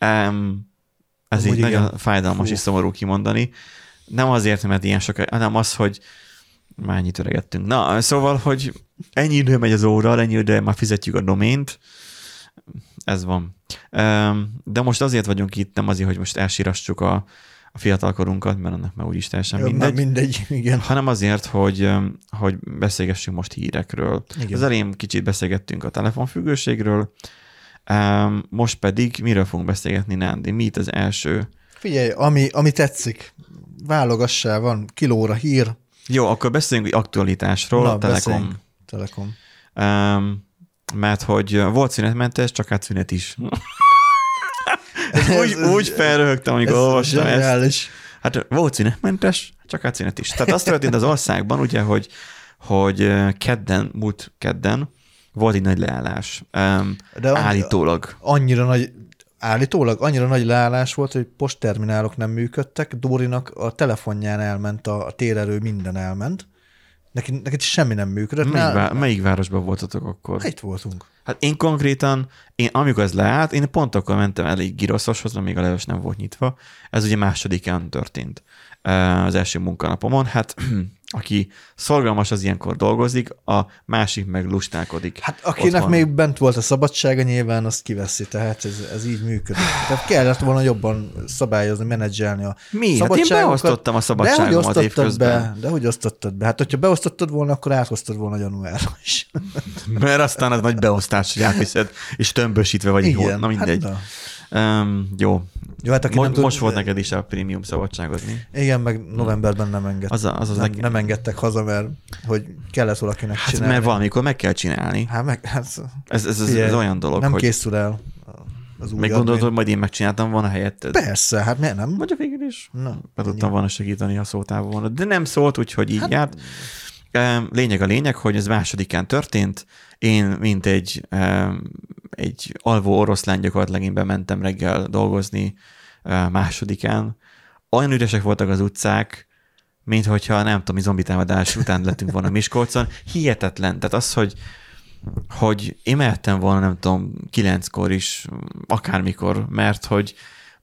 Um, ez így Amúgy nagyon igen. fájdalmas Fú. és szomorú kimondani. Nem azért, mert ilyen sok, hanem az, hogy már ennyit öregettünk. Na, szóval, hogy ennyi idő megy az óra, ennyi idő már fizetjük a domént, ez van. Um, de most azért vagyunk itt, nem azért, hogy most elsírassuk a, a fiatalkorunkat, mert annak már úgyis teljesen Ja, mindegy mindegy. igen. hanem azért, hogy, öm, hogy beszélgessünk most hírekről. Igen. Az elején kicsit beszélgettünk a telefonfüggőségről, Öm, most pedig miről fogunk beszélgetni, Nándi? Mi itt az első? Figyelj, ami, ami tetszik, válogassál, van kilóra hír. Jó, akkor beszéljünk aktualitásról, Na, Telekom. beszéljünk. Telekom. Um, mert hogy volt szünetmentes, csak hát szünet is. úgy, ez- úgy felröhögtem, amikor Ez olvastam ezt. zseniális. Hát volt szünetmentes, csak hát szünet is. Tehát azt történt az országban, ugye, hogy, hogy kedden, múlt kedden volt egy nagy leállás. Um, De annyi- állítólag. Annyira nagy, állítólag annyira nagy leállás volt, hogy postterminálok nem működtek, Dórinak a telefonján elment a, a térerő, minden elment. Neki, neki semmi nem működött. Melyik, vá- melyik városban voltatok akkor? Itt voltunk. Hát én konkrétan, én, amikor ez leállt, én pont akkor mentem elég giroszoshoz, mert még a leves nem volt nyitva. Ez ugye másodikán történt az első munkanapomon. Hát aki szorgalmas, az ilyenkor dolgozik, a másik meg lustálkodik. Hát akinek otthon. még bent volt a szabadsága, nyilván azt kiveszi, tehát ez, ez így működik. Tehát kellett volna jobban szabályozni, menedzselni a Mi? Hát én beosztottam a De hogy szabadságomat évközben. be? De hogy osztottad be? Hát, hogyha beosztottad volna, akkor áthoztad volna januárra is. Mert aztán az nagy beosztás, hogy átviszed, és tömbösítve vagy így hol. Na mindegy. Hát, Hát, na. um, jó. Jó, hát aki Mo- nem tud, most volt neked is a prémium szabadságod, mi? Igen, meg novemberben nem engedtek. Az, a- az, az nem, leg... nem engedtek haza, mert hogy kellett valakinek Hát csinálni. mert valamikor meg kell csinálni. Hát meg, hát, Ez, ez, ez, Figyelj, ez olyan dolog, nem hogy készül el az új még gondolod, hogy majd én megcsináltam volna helyetted. Persze, hát miért nem? Mondja végül is. Na, Be tudtam volna segíteni, ha szótával volna. De nem szólt, úgyhogy így hát... járt. Em, Lényeg a lényeg, hogy ez másodikán történt. Én, mint egy, em, egy alvó oroszlán gyakorlatilag én bementem reggel dolgozni em, másodikán. Olyan üresek voltak az utcák, mint hogyha nem tudom, mi zombitámadás után lettünk volna Miskolcon. Hihetetlen. Tehát az, hogy hogy én mehettem volna, nem tudom, kilenckor is, akármikor, mert hogy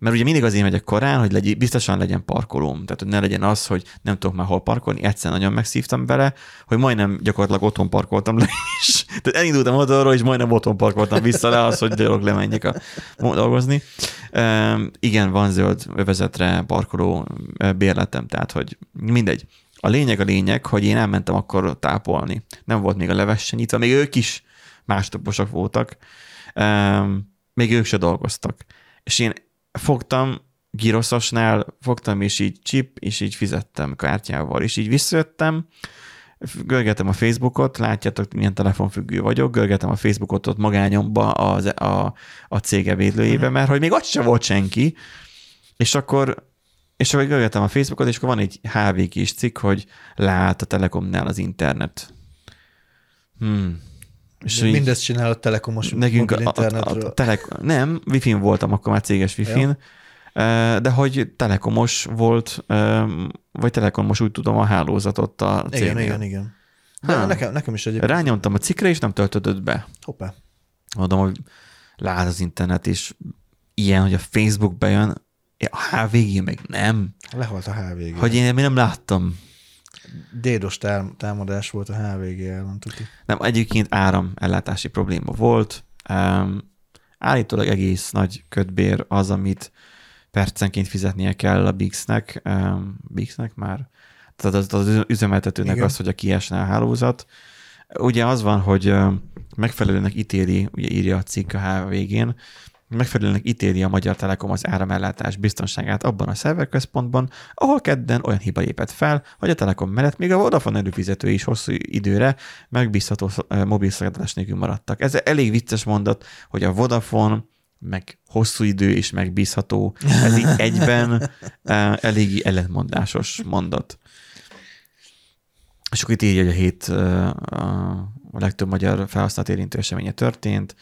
mert ugye mindig azért megyek korán, hogy legy, biztosan legyen parkolóm. Tehát, hogy ne legyen az, hogy nem tudok már hol parkolni. Egyszer nagyon megszívtam bele, hogy majdnem gyakorlatilag otthon parkoltam le is. Tehát elindultam otthonról, és majdnem otthon parkoltam vissza le az, hogy gyalog lemenjek a, dolgozni. E, igen, van zöld övezetre parkoló bérletem, tehát, hogy mindegy. A lényeg a lényeg, hogy én elmentem akkor tápolni. Nem volt még a leves se nyitva, még ők is mástoposok voltak. Még ők se dolgoztak. És én fogtam giroszosnál, fogtam, és így chip, és így fizettem kártyával, és így visszajöttem, görgetem a Facebookot, látjátok, milyen telefonfüggő vagyok, görgetem a Facebookot ott magányomba az, a, a cége védlőjébe, mhm. mert hogy még ott sem volt senki, és akkor és akkor görgetem a Facebookot, és akkor van egy HV kis cikk, hogy lát a Telekomnál az internet. Hmm. És Mindezt csinál a telekomos nekünk a, a, a, a telek, Nem, wifi voltam, akkor már céges wifi de hogy telekomos volt, vagy telekomos úgy tudom a hálózatot a cégnél. Igen, igen, igen. De nekem, nekem is egyébként. Rányomtam a cikkre, és nem töltödött be. Hoppá. Mondom, hogy lát az internet, és ilyen, hogy a Facebook bejön, a HVG meg nem. Lehalt a HVG. Hogy én még nem láttam. Dédos támadás volt a HVG ellen, tuti. Nem, egyébként áram ellátási probléma volt. Um, állítólag egész nagy ködbér az, amit percenként fizetnie kell a Bixnek, um, Bixnek már, tehát az, az üzemeltetőnek Igen. az, hogy a kiesne a hálózat. Ugye az van, hogy megfelelőnek ítéli, ugye írja a cikk a HVG-n, megfelelőnek ítéli a Magyar Telekom az áramellátás biztonságát abban a szerverközpontban, ahol kedden olyan hiba lépett fel, hogy a Telekom mellett még a Vodafone előfizetői is hosszú időre megbízható mobil szolgáltatás nélkül maradtak. Ez elég vicces mondat, hogy a Vodafone meg hosszú idő és megbízható. Ez így egyben eléggé ellentmondásos mondat. És akkor itt így, hogy a hét a legtöbb magyar felhasznált érintő eseménye történt,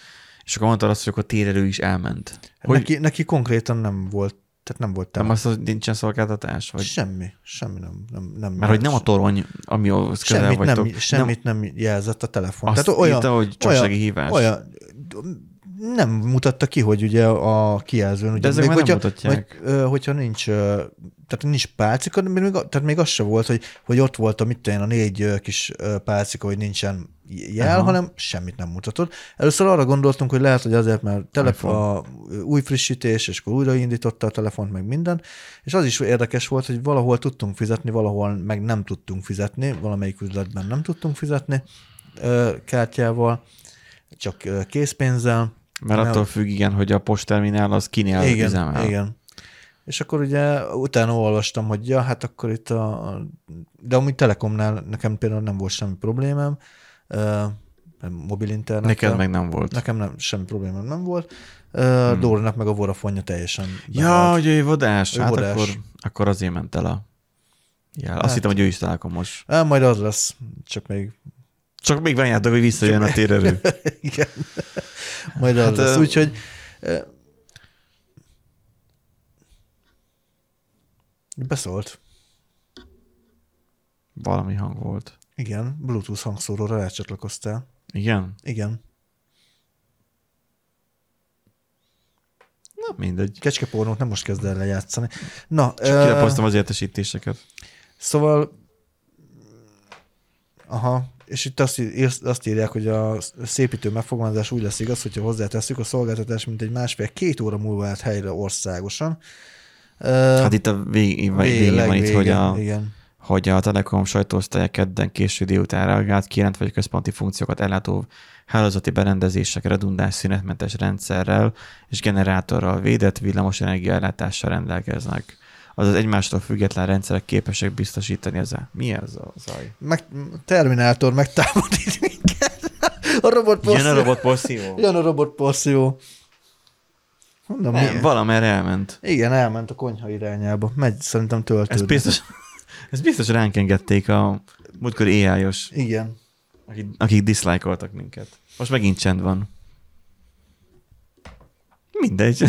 és akkor mondta azt, hogy akkor térerő is elment. Hogy... Neki, neki konkrétan nem volt tehát nem volt Nem az, hogy nincsen szolgáltatás? Vagy... Semmi, semmi nem. nem, nem Mert hogy nem a torony, ami az közel semmit vagytok. Nem, semmit nem, nem jelzett a telefon. Azt tehát olyan, írta, hogy csak olyan, hívás. Olyan, nem mutatta ki, hogy ugye a kijelzőn. Ugye, De ezek még, hogyha, nem mutatják. Vagy, hogyha nincs, tehát nincs pálcika, még, tehát még az se volt, hogy, hogy ott volt a, mit tenni, a négy kis pálcika, hogy nincsen jel, Aha. hanem semmit nem mutatott. Először arra gondoltunk, hogy lehet, hogy azért, mert telef- a új frissítés, és akkor újraindította a telefont, meg minden, és az is érdekes volt, hogy valahol tudtunk fizetni, valahol meg nem tudtunk fizetni, valamelyik üzletben nem tudtunk fizetni kártyával, csak készpénzzel, mert attól függ, igen, hogy a postterminál az kinél igen, üzemel. Igen, és akkor ugye utána olvastam, hogy ja, hát akkor itt a... De amúgy Telekomnál nekem például nem volt semmi problémám, mobil internet. Neked meg nem volt. Nekem nem, semmi problémám nem volt. Hmm. Dórinak meg a Vodafone teljesen Ja, hogy ő vodás. Ő hát vodás. Akkor, akkor azért ment el a jel. Azt hát, hittem, hogy ő is találkomos. Hát, majd az lesz, csak még csak még várjátok, hogy visszajön a térerő. Igen. Majd hát, az lesz. Úgyhogy beszólt. Valami hang volt. Igen, Bluetooth hangszóróra rácsatlakoztál. Igen? Igen. Na, mindegy. Kecskepornót nem most kezd el lejátszani. Na, Csak uh, az értesítéseket. Szóval, aha, és itt azt, azt írják, hogy a szépítő megfogalmazás úgy lesz igaz, hogyha hozzátesszük a szolgáltatás, mint egy másfél-két óra múlva állt helyre országosan. Hát itt a végén, végén van itt, hogy a, igen. hogy a Telekom sajtóosztálya kedden késő délután reagált, kijelentve, hogy központi funkciókat ellátó hálózati berendezések redundáns szünetmentes rendszerrel és generátorral védett villamosenergia ellátással rendelkeznek azaz egymástól független rendszerek képesek biztosítani ezzel. Mi ez a zaj? Meg, Terminátor megtámadít minket. A robot porszívó. Jön a robot porszívó. Jön a robot porszívó. Mondom, nem, valamerre elment. Igen, elment a konyha irányába. Megy szerintem töltődni. Ez biztos, ez biztos ránk engedték a múltkor AI-os. Igen. Akik, akik diszlájkoltak minket. Most megint csend van. Mindegy.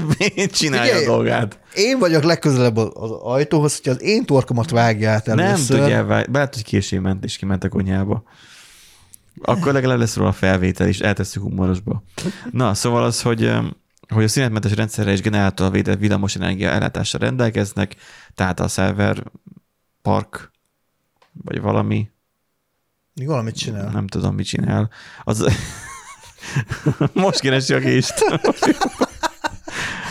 Csinálja Ugye, a dolgát. Én vagyok legközelebb az ajtóhoz, hogyha az én torkomat vágját először. Nem tudja, vág... lehet, hogy későn ment, és kiment a konyhába. Akkor legalább lesz róla a felvétel, és eltesszük humorosba. Na, szóval az, hogy hogy a szünetmentes rendszerre és generátor védett villamosenergia ellátásra rendelkeznek, tehát a szerver park, vagy valami, Még valamit csinál. nem tudom, mit csinál. Az... Most keresi a kést.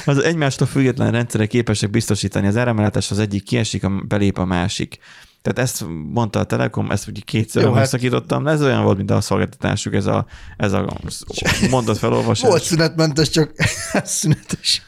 Az egymástól független rendszerek képesek biztosítani az áramellátás, az egyik kiesik, a belép a másik. Tehát ezt mondta a Telekom, ezt ugye kétszer Jó, hát- megszakítottam, de ez olyan volt, mint a szolgáltatásuk, ez a, ez a mondat felolvasás. Volt szünetmentes, csak szünetes.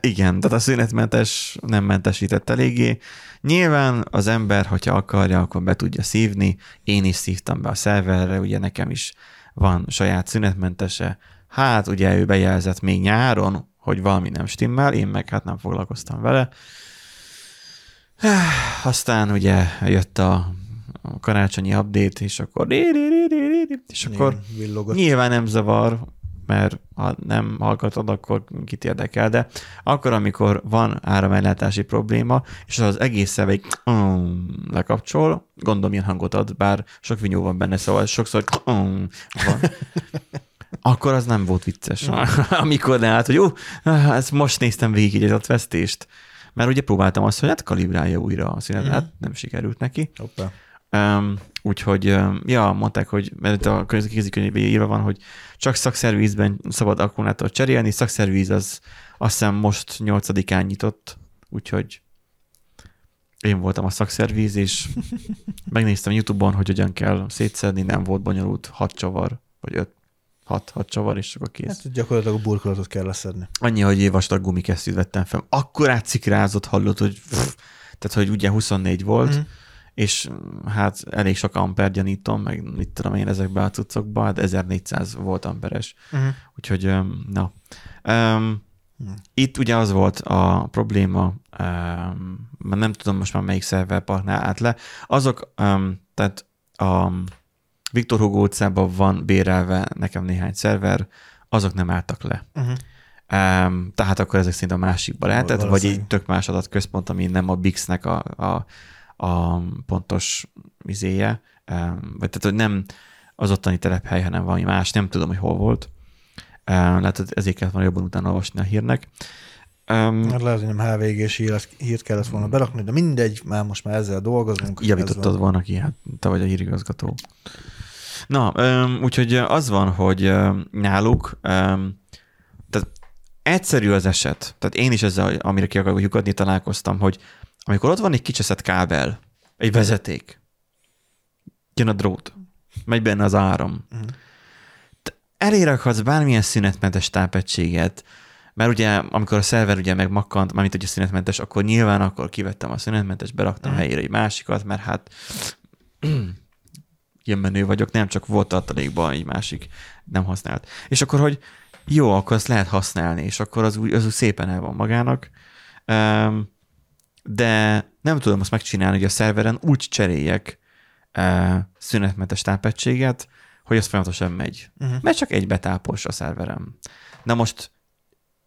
Igen, tehát a szünetmentes nem mentesített eléggé. Nyilván az ember, hogyha akarja, akkor be tudja szívni. Én is szívtam be a szerverre, ugye nekem is van saját szünetmentese. Hát ugye ő bejelzett még nyáron, hogy valami nem stimmel, én meg hát nem foglalkoztam vele. Aztán ugye jött a a karácsonyi update, és akkor és akkor Igen. Nyilván nem zavar, mert ha nem hallgatod, akkor kit érdekel, de akkor, amikor van áramellátási probléma, és az egész szöveg um, lekapcsol, gondolom ilyen hangot ad, bár sok vinyó van benne, szóval sokszor um, van. Akkor az nem volt vicces. amikor ne állt, hogy jó, ezt most néztem végig egy adatvesztést. Mert ugye próbáltam azt, hogy hát kalibrálja újra a színet, hát nem sikerült neki. Hoppá. Um, úgyhogy, um, ja, mondták, hogy mert a kézikönyvben írva van, hogy csak szakszervízben szabad akkumulátort cserélni, szakszervíz az azt hiszem most 8-án nyitott, úgyhogy én voltam a szakszervíz, és megnéztem YouTube-on, hogy hogyan kell szétszedni, nem volt bonyolult, hat csavar, vagy öt, hat, hat csavar, és akkor kész. Hát gyakorlatilag a burkolatot kell leszedni. Annyi, hogy egy vastag gumikesztyűt vettem fel. Akkor átszikrázott, hallott, hogy pff, tehát, hogy ugye 24 volt, Mhm. mm. és hát elég sok amper gyanítom, meg mit tudom én ezekbe a cuccokba, hát 1400 volt amperes. Uh-huh. Úgyhogy, na. Um, itt ugye az volt a probléma, um, nem tudom most már melyik szerverparknál állt le, azok, um, tehát a Viktor Hugo utcában van bérelve nekem néhány szerver, azok nem álltak le. Uh-huh. Um, tehát akkor ezek szerint a másikba lehetett, vagy Valószínű. egy tök más adatközpont, ami nem a Bix-nek a, a, a pontos izéje, um, vagy tehát, hogy nem az ottani telephely, hanem valami más, nem tudom, hogy hol volt. Um, lehet, hogy ezért kellett volna jobban utána olvasni a hírnek. Um, Hát lehet, hogy nem HVG-s hírt, kellett volna berakni, de mindegy, már most már ezzel dolgozunk. ez javítottad van. volna ki, hát te vagy a hírigazgató. Na, öm, úgyhogy az van, hogy öm, náluk, öm, tehát egyszerű az eset, tehát én is ezzel, amire ki akarok lyukadni, találkoztam, hogy amikor ott van egy kicseszett kábel, egy vezeték, jön a drót, megy benne az áram, Mhm. Te elérakhatsz bármilyen szünetmentes tápegységet, mert ugye, amikor a szerver ugye megmakkant, mármint a szünetmentes, akkor nyilván akkor kivettem a szünetmentes, beraktam Mhm. helyére egy másikat, mert hát ilyen menő vagyok, nem csak volt tartalékban egy másik nem használt. És akkor, hogy jó, akkor azt lehet használni, és akkor az úgy, az úgy szépen el van magának. De nem tudom azt megcsinálni, hogy a szerveren úgy cseréljek szünetmentes tápegységet, hogy az folyamatosan megy. Uh-huh. Mert csak egy betápos a szerverem. Na most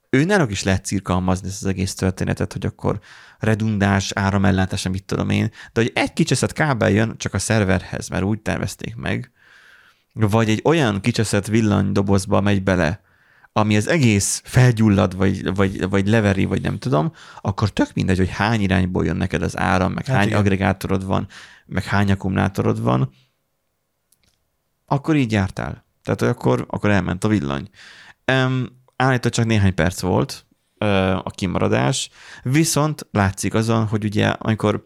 ő náluk is lehet cirkalmazni ezt az egész történetet, hogy akkor redundáns áramellátás, mit tudom én, de hogy egy kicseszett kábel jön csak a szerverhez, mert úgy tervezték meg, vagy egy olyan kicseszett villanydobozba megy bele, ami az egész felgyullad, vagy, vagy, vagy leveri, vagy nem tudom, akkor tök mindegy, hogy hány irányból jön neked az áram, meg Hát hány igen. agregátorod van, meg hány akkumulátorod van, akkor így jártál. Tehát akkor, akkor elment a villany. Um, állítólag csak néhány perc volt a kimaradás, viszont látszik azon, hogy ugye amikor,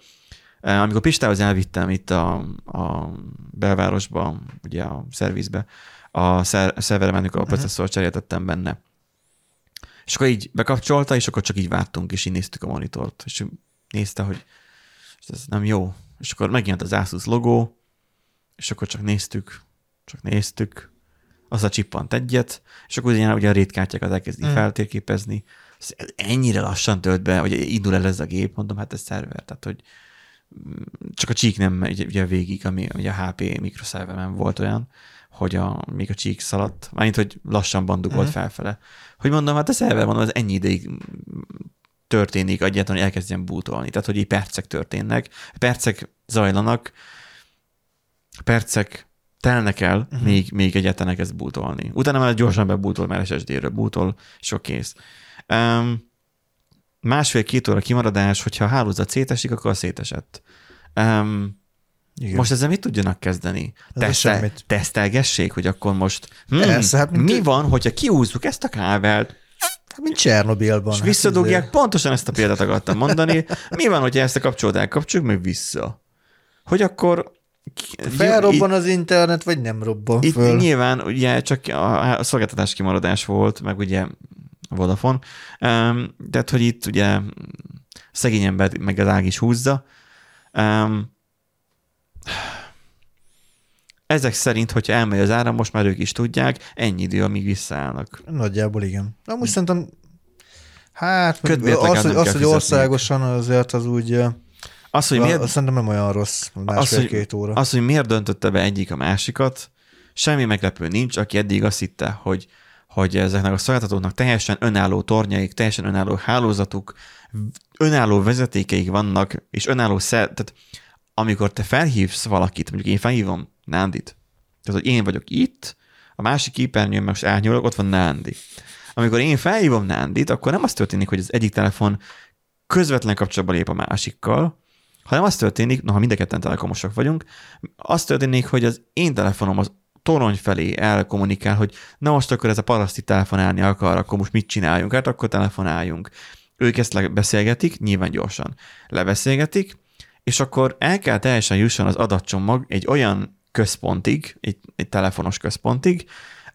amikor Pistához elvittem itt a, a belvárosba, ugye a szervizbe, a szer- szerverre menük a processzor cseréltettem benne. És akkor így bekapcsolta, és akkor csak így vártunk, és így néztük a monitort. És nézte, hogy ez nem jó. És akkor megjelent az Asus logó, és akkor csak néztük, csak néztük, az a csippant egyet, és akkor ugye, ugye a rétkártyákat elkezdi mm. feltérképezni. Ez ennyire lassan tölt be, hogy indul el ez a gép, mondom, hát ez szerver, tehát hogy mm, csak a csík nem megy ugye végig, ami ugye a HP mikroszervemen volt olyan, hogy a, még a csík szaladt, mármint, hogy lassan bandukolt Mhm. mm. felfele. Hogy mondom, hát a szerver, mondom, az ennyi ideig történik egyáltalán, hogy elkezdjen bootolni. Tehát, hogy így percek történnek, percek zajlanak, percek telnek el, uh-huh. még, még egyáltalán elkezd bútolni. Utána már gyorsan bebútol, mert SSD-ről bútol, sok kész. Um, másfél-két óra kimaradás, hogyha a hálózat szétesik, akkor a szétesett. Um, igen. Most ezzel mit tudjanak kezdeni? Tesztel, tesztelgessék, hogy akkor most hmm, Persze, hát mi mint van, hogyha kiúzzuk ezt a kábelt, Hát, mint Csernobilban. És hát visszadugják, hát pontosan ezt a példát akartam mondani. Mi van, hogyha ezt a kapcsolót elkapcsoljuk, meg vissza? Hogy akkor Felrobban az internet, vagy nem robban itt föl? nyilván ugye csak a szolgáltatás kimaradás volt, meg ugye a Vodafone, um, tehát hogy itt ugye szegény ember meg az ág is húzza. Um, ezek szerint, hogyha elmegy az áram, most már ők is tudják, ennyi idő, amíg visszaállnak. Nagyjából igen. Amúgy szerintem, hát az, hogy, az, hogy országosan azért az úgy az, hogy miért, szerintem nem olyan rossz, másfél-két óra. Az, hogy miért döntötte be egyik a másikat, semmi meglepő nincs, aki eddig azt hitte, hogy, hogy ezeknek a szolgáltatóknak teljesen önálló tornyaik, teljesen önálló hálózatuk, önálló vezetékeik vannak, és önálló szer, tehát amikor te felhívsz valakit, mondjuk én felhívom Nándit, tehát hogy én vagyok itt, a másik képernyőn most elnyúlok, ott van Nándi. Amikor én felhívom Nándit, akkor nem az történik, hogy az egyik telefon közvetlen kapcsolatba lép a másikkal, hanem az történik, na ha mind a telekomosak vagyunk, az történik, hogy az én telefonom az torony felé elkommunikál, hogy na most akkor ez a paraszti telefonálni akar, akkor most mit csináljunk? Hát akkor telefonáljunk. Ők ezt lebeszélgetik, nyilván gyorsan lebeszélgetik, és akkor el kell teljesen jusson az adatcsomag egy olyan központig, egy, egy telefonos központig,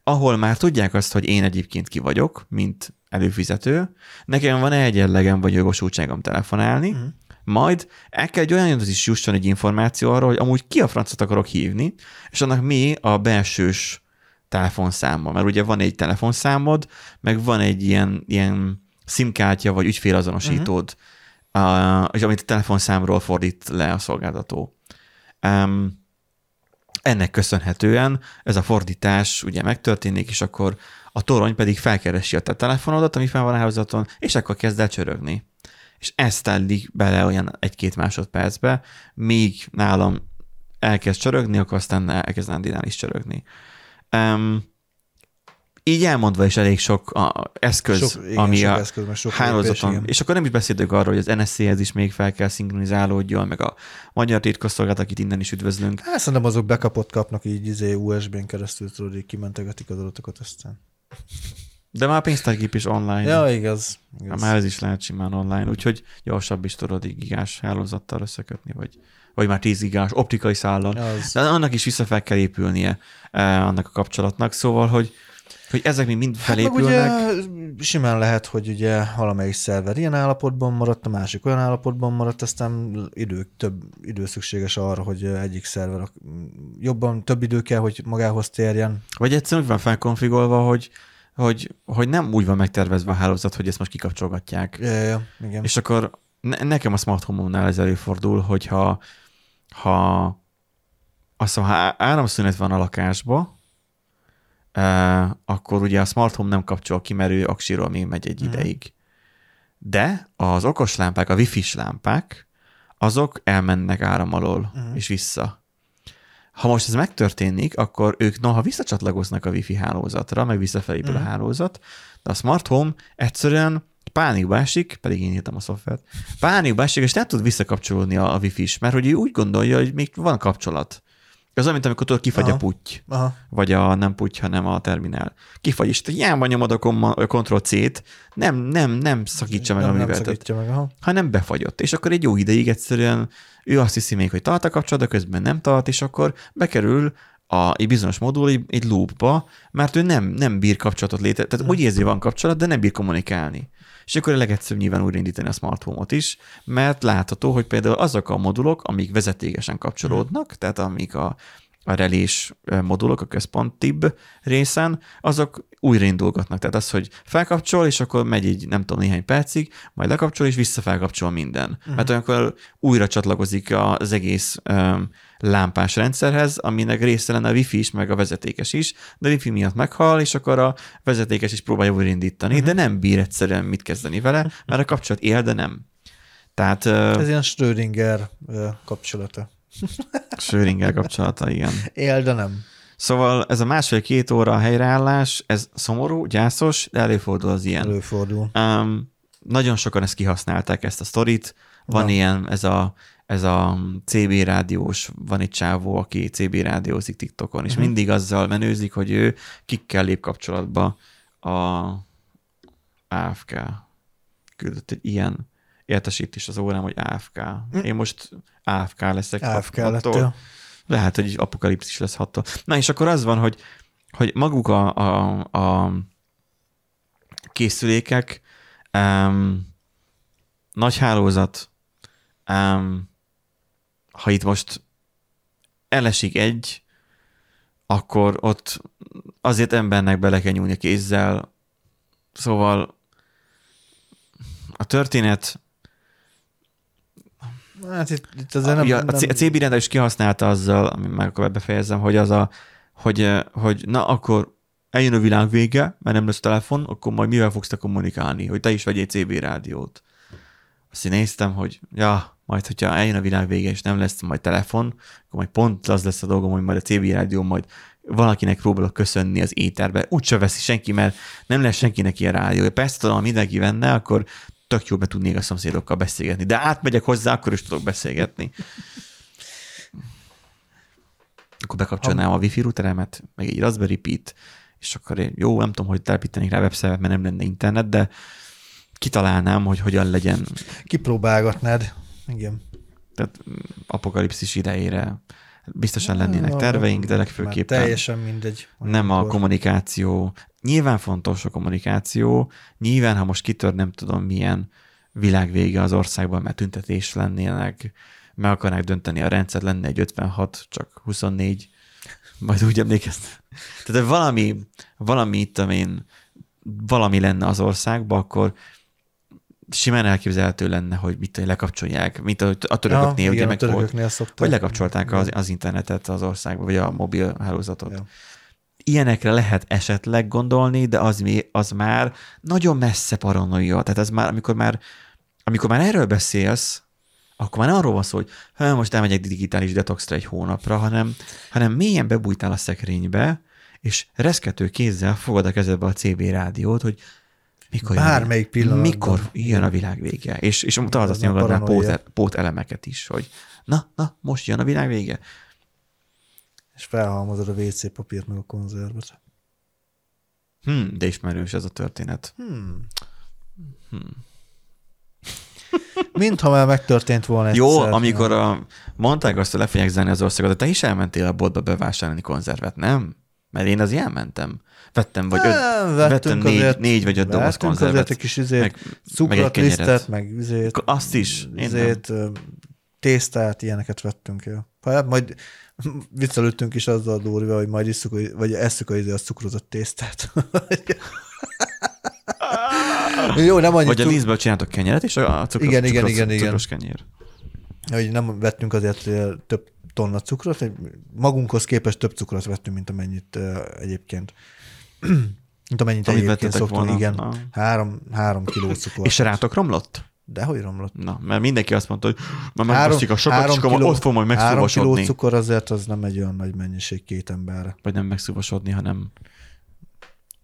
ahol már tudják azt, hogy én egyébként ki vagyok, mint előfizető, nekem van egy jellegem vagy jogosultságom telefonálni, uh-huh. Majd el kell egy olyan is jusson egy információ arról, hogy amúgy ki a francot akarok hívni, és annak mi a belsős telefonszáma, mert ugye van egy telefonszámod, meg van egy ilyen, ilyen szimkártya vagy ügyfélazonosítód, uh-huh. uh, és amit a telefonszámról fordít le a szolgáltató. Um, ennek köszönhetően ez a fordítás ugye megtörténik, és akkor a torony pedig felkeresi a te telefonodat, ami fel van a hálózaton, és akkor kezd el csörögni. És ezt telik bele olyan egy-két másodpercbe, míg nálam elkezd csörögni, akkor aztán elkezd Nandinál is csörögni. Um, így elmondva is elég sok a eszköz, sok, igen, ami sok a eszköz, sok hálózaton, lépés, és akkor nem is beszélünk arról, hogy az NSC-hez is még fel kell szinkronizálódjon, meg a magyar titkosszolgálat, akit innen is üdvözlünk. Hát szerintem azok bekapott kapnak így izé USB-n keresztül, tudod, így kimentegetik az adatokat aztán. De már a pénztárgép is online. Ja, igaz. igaz. Már ez is lehet simán online, úgyhogy gyorsabb is tudod gigás hálózattal összekötni, vagy, vagy már 10 gigás optikai szállal. De annak is vissza fel kell épülnie eh, annak a kapcsolatnak, szóval, hogy hogy ezek még mind felépülnek. Hát ugye simán lehet, hogy ugye valamelyik szerver ilyen állapotban maradt, a másik olyan állapotban maradt, aztán idő, több idő szükséges arra, hogy egyik szerver jobban, több idő kell, hogy magához térjen. Vagy egyszerűen úgy van felkonfigolva, hogy hogy, hogy nem úgy van megtervezve a hálózat, hogy ezt most kikapcsolgatják. Ja, ja, igen. És akkor ne, nekem a smart home-nál ez előfordul, hogyha ha azt mondom, ha áramszünet van a lakásba, akkor ugye a smart home nem kapcsol ki, mert ő aksiról még megy egy mm. ideig. De az okos lámpák, a wifi-s lámpák, azok elmennek áram alól mm. és vissza. Ha most ez megtörténik, akkor ők noha visszacsatlakoznak a wifi hálózatra, meg visszafelépül mm. a hálózat, de a smart home egyszerűen pánikba esik, pedig én írtam a szoftvert, pánikba esik, és nem tud visszakapcsolódni a, a wifi-s, mert hogy ő úgy gondolja, hogy még van kapcsolat. Az olyan, mint amikor tudod, kifagy Aha. a puty. Aha. Vagy a nem puty, hanem a terminál. Kifagy, és hiába nyomod a Ctrl-C-t, nem, nem, nem szakítsa meg nem, a műveletet. Meg, aha. hanem befagyott. És akkor egy jó ideig egyszerűen ő azt hiszi még, hogy tart a kapcsolat, de közben nem tart, és akkor bekerül a, egy bizonyos modul egy, egy loopba, mert ő nem, nem bír kapcsolatot létre, tehát hmm. úgy érzi, van kapcsolat, de nem bír kommunikálni. És akkor a legegyszerűbb nyilván újraindítani a smart home-ot is, mert látható, hogy például azok a modulok, amik vezetékesen kapcsolódnak, hmm. tehát amik a, a relés modulok a központibb részen, azok újraindulgatnak. Tehát az, hogy felkapcsol, és akkor megy egy nem tudom néhány percig, majd lekapcsol, és visszafelkapcsol minden. Uh-huh. Mert olyankor újra csatlakozik az egész um, lámpás rendszerhez, aminek része lenne a wifi is, meg a vezetékes is, de a wifi miatt meghal, és akkor a vezetékes is próbálja újraindítani, uh-huh. de nem bír egyszerűen mit kezdeni vele, mert a kapcsolat él, de nem. Tehát, Ez ilyen Schrödinger kapcsolata. Schrödinger kapcsolata, igen. Él, de nem. Szóval ez a másfél-két óra helyreállás, ez szomorú, gyászos, de előfordul az ilyen. Előfordul. Um, nagyon sokan ezt kihasználták, ezt a sztorit. Van Ja. ilyen, ez a, ez a CB rádiós, van egy csávó, aki CB rádiózik TikTokon, és Mhm. mindig azzal menőzik, hogy ő kikkel lép kapcsolatba a AFK. Küldött egy ilyen értesítés az órám, hogy AFK. Én most AFK leszek. AFK lettél. Lehet, hogy apokalipszis lesz hattól. Na és akkor az van, hogy, hogy maguk a, a, a készülékek, um, nagy hálózat, um, ha itt most elesik egy, akkor ott azért embernek bele kell nyúlni a kézzel. Szóval a történet Hát itt, itt nem, a, nem, C- a CB rendszer is kihasználta azzal, ami meg akkor befejezem, hogy az a, hogy, eh, hogy na akkor eljön a világ vége, mert nem lesz telefon, akkor majd mivel fogsz te kommunikálni, hogy te is vegyél CB rádiót. Azt én néztem, hogy ja, majd hogyha eljön a világ vége, és nem lesz majd telefon, akkor majd pont az lesz a dolgom, hogy majd a CB rádió majd valakinek próbálok köszönni az éterbe. Úgyse veszi senki, mert nem lesz senkinek ilyen rádiója. Persze tudom, ha mindenki venne, akkor tök jó be tudnék a szomszédokkal beszélgetni. De átmegyek hozzá, akkor is tudok beszélgetni. Akkor bekapcsolnám a wifi routeremet, meg egy Raspberry Pi-t, és akkor én, jó, nem tudom, hogy telepítenék rá webszervet, mert nem lenne internet, de kitalálnám, hogy hogyan legyen Kipróbálgatnád. Igen. tehát mm, apokalipszis idejére. Biztosan lennének terveink, de legfőképpen teljesen mindegy. nem a Amikor- kommunikáció. Nyilván fontos a kommunikáció, nyilván, ha most kitör nem tudom milyen világvége az országban, mert tüntetés lennének, meg akarnák dönteni a rendszer, lenne egy 56, csak 24, majd úgy emlékeztem. Tehát valami, valami itt, én, valami lenne az országban, akkor simán elképzelhető lenne, hogy mit lekapcsolják, mint a, a törököknél, ja, ugye igen, meg a volt, hogy lekapcsolták az, az internetet az országba, vagy a mobil hálózatot. Ja. Ilyenekre lehet esetleg gondolni, de az, mi, az már nagyon messze paranoia. Tehát ez már, amikor már, amikor már erről beszélsz, akkor már nem arról van szó, hogy ha most elmegyek digitális detoxra egy hónapra, hanem, hanem mélyen bebújtál a szekrénybe, és reszkető kézzel fogod a kezedbe a CB rádiót, hogy mikor, Bármelyik pillanatban. mikor jön a világ vége. És, és nyugodnál paranoia. pót, pót elemeket is, hogy na, na, most jön a világ vége. És felhalmozod a WC papírt meg a konzervet. Hm, de ismerős ez a történet. Hmm. Mintha már megtörtént volna egyszer. Jó, amikor a, mondták azt, hogy le fogják zárni az országot, de te is elmentél a boltba bevásárolni konzervet, nem? Mert én az elmentem. Vettem, vagy öt, vettem négy, azért- négy vagy öt doboz konzervet. azért egy kis izét, meg, cukrot, meg lisztet, meg izét, Azt is. Izét, tésztát, ilyeneket vettünk. Jó. Hát majd viccelődtünk is azzal a Dórival, hogy majd isszuk, a- vagy esszük a, izé, a cukrozott tésztát. Jó, nem annyi Vagy a cuk- vízből csináltok kenyeret, és a a cukros, Igen, cukros, igen, igen. cukros kenyér. hogy nem vettünk azért több tonna cukrot, magunkhoz képest több cukrot vettünk, mint amennyit egyébként. mint amennyit Amit egyébként szoktunk, volna. igen. Na. Három, három kiló cukor. És rátok romlott? De hogy romlott? Na, mert mindenki azt mondta, hogy már megbasztik a sokat, és akkor ott fog majd három kiló megszúvasodni. cukor azért az nem egy olyan nagy mennyiség két emberre. Vagy nem megszúvasodni, hanem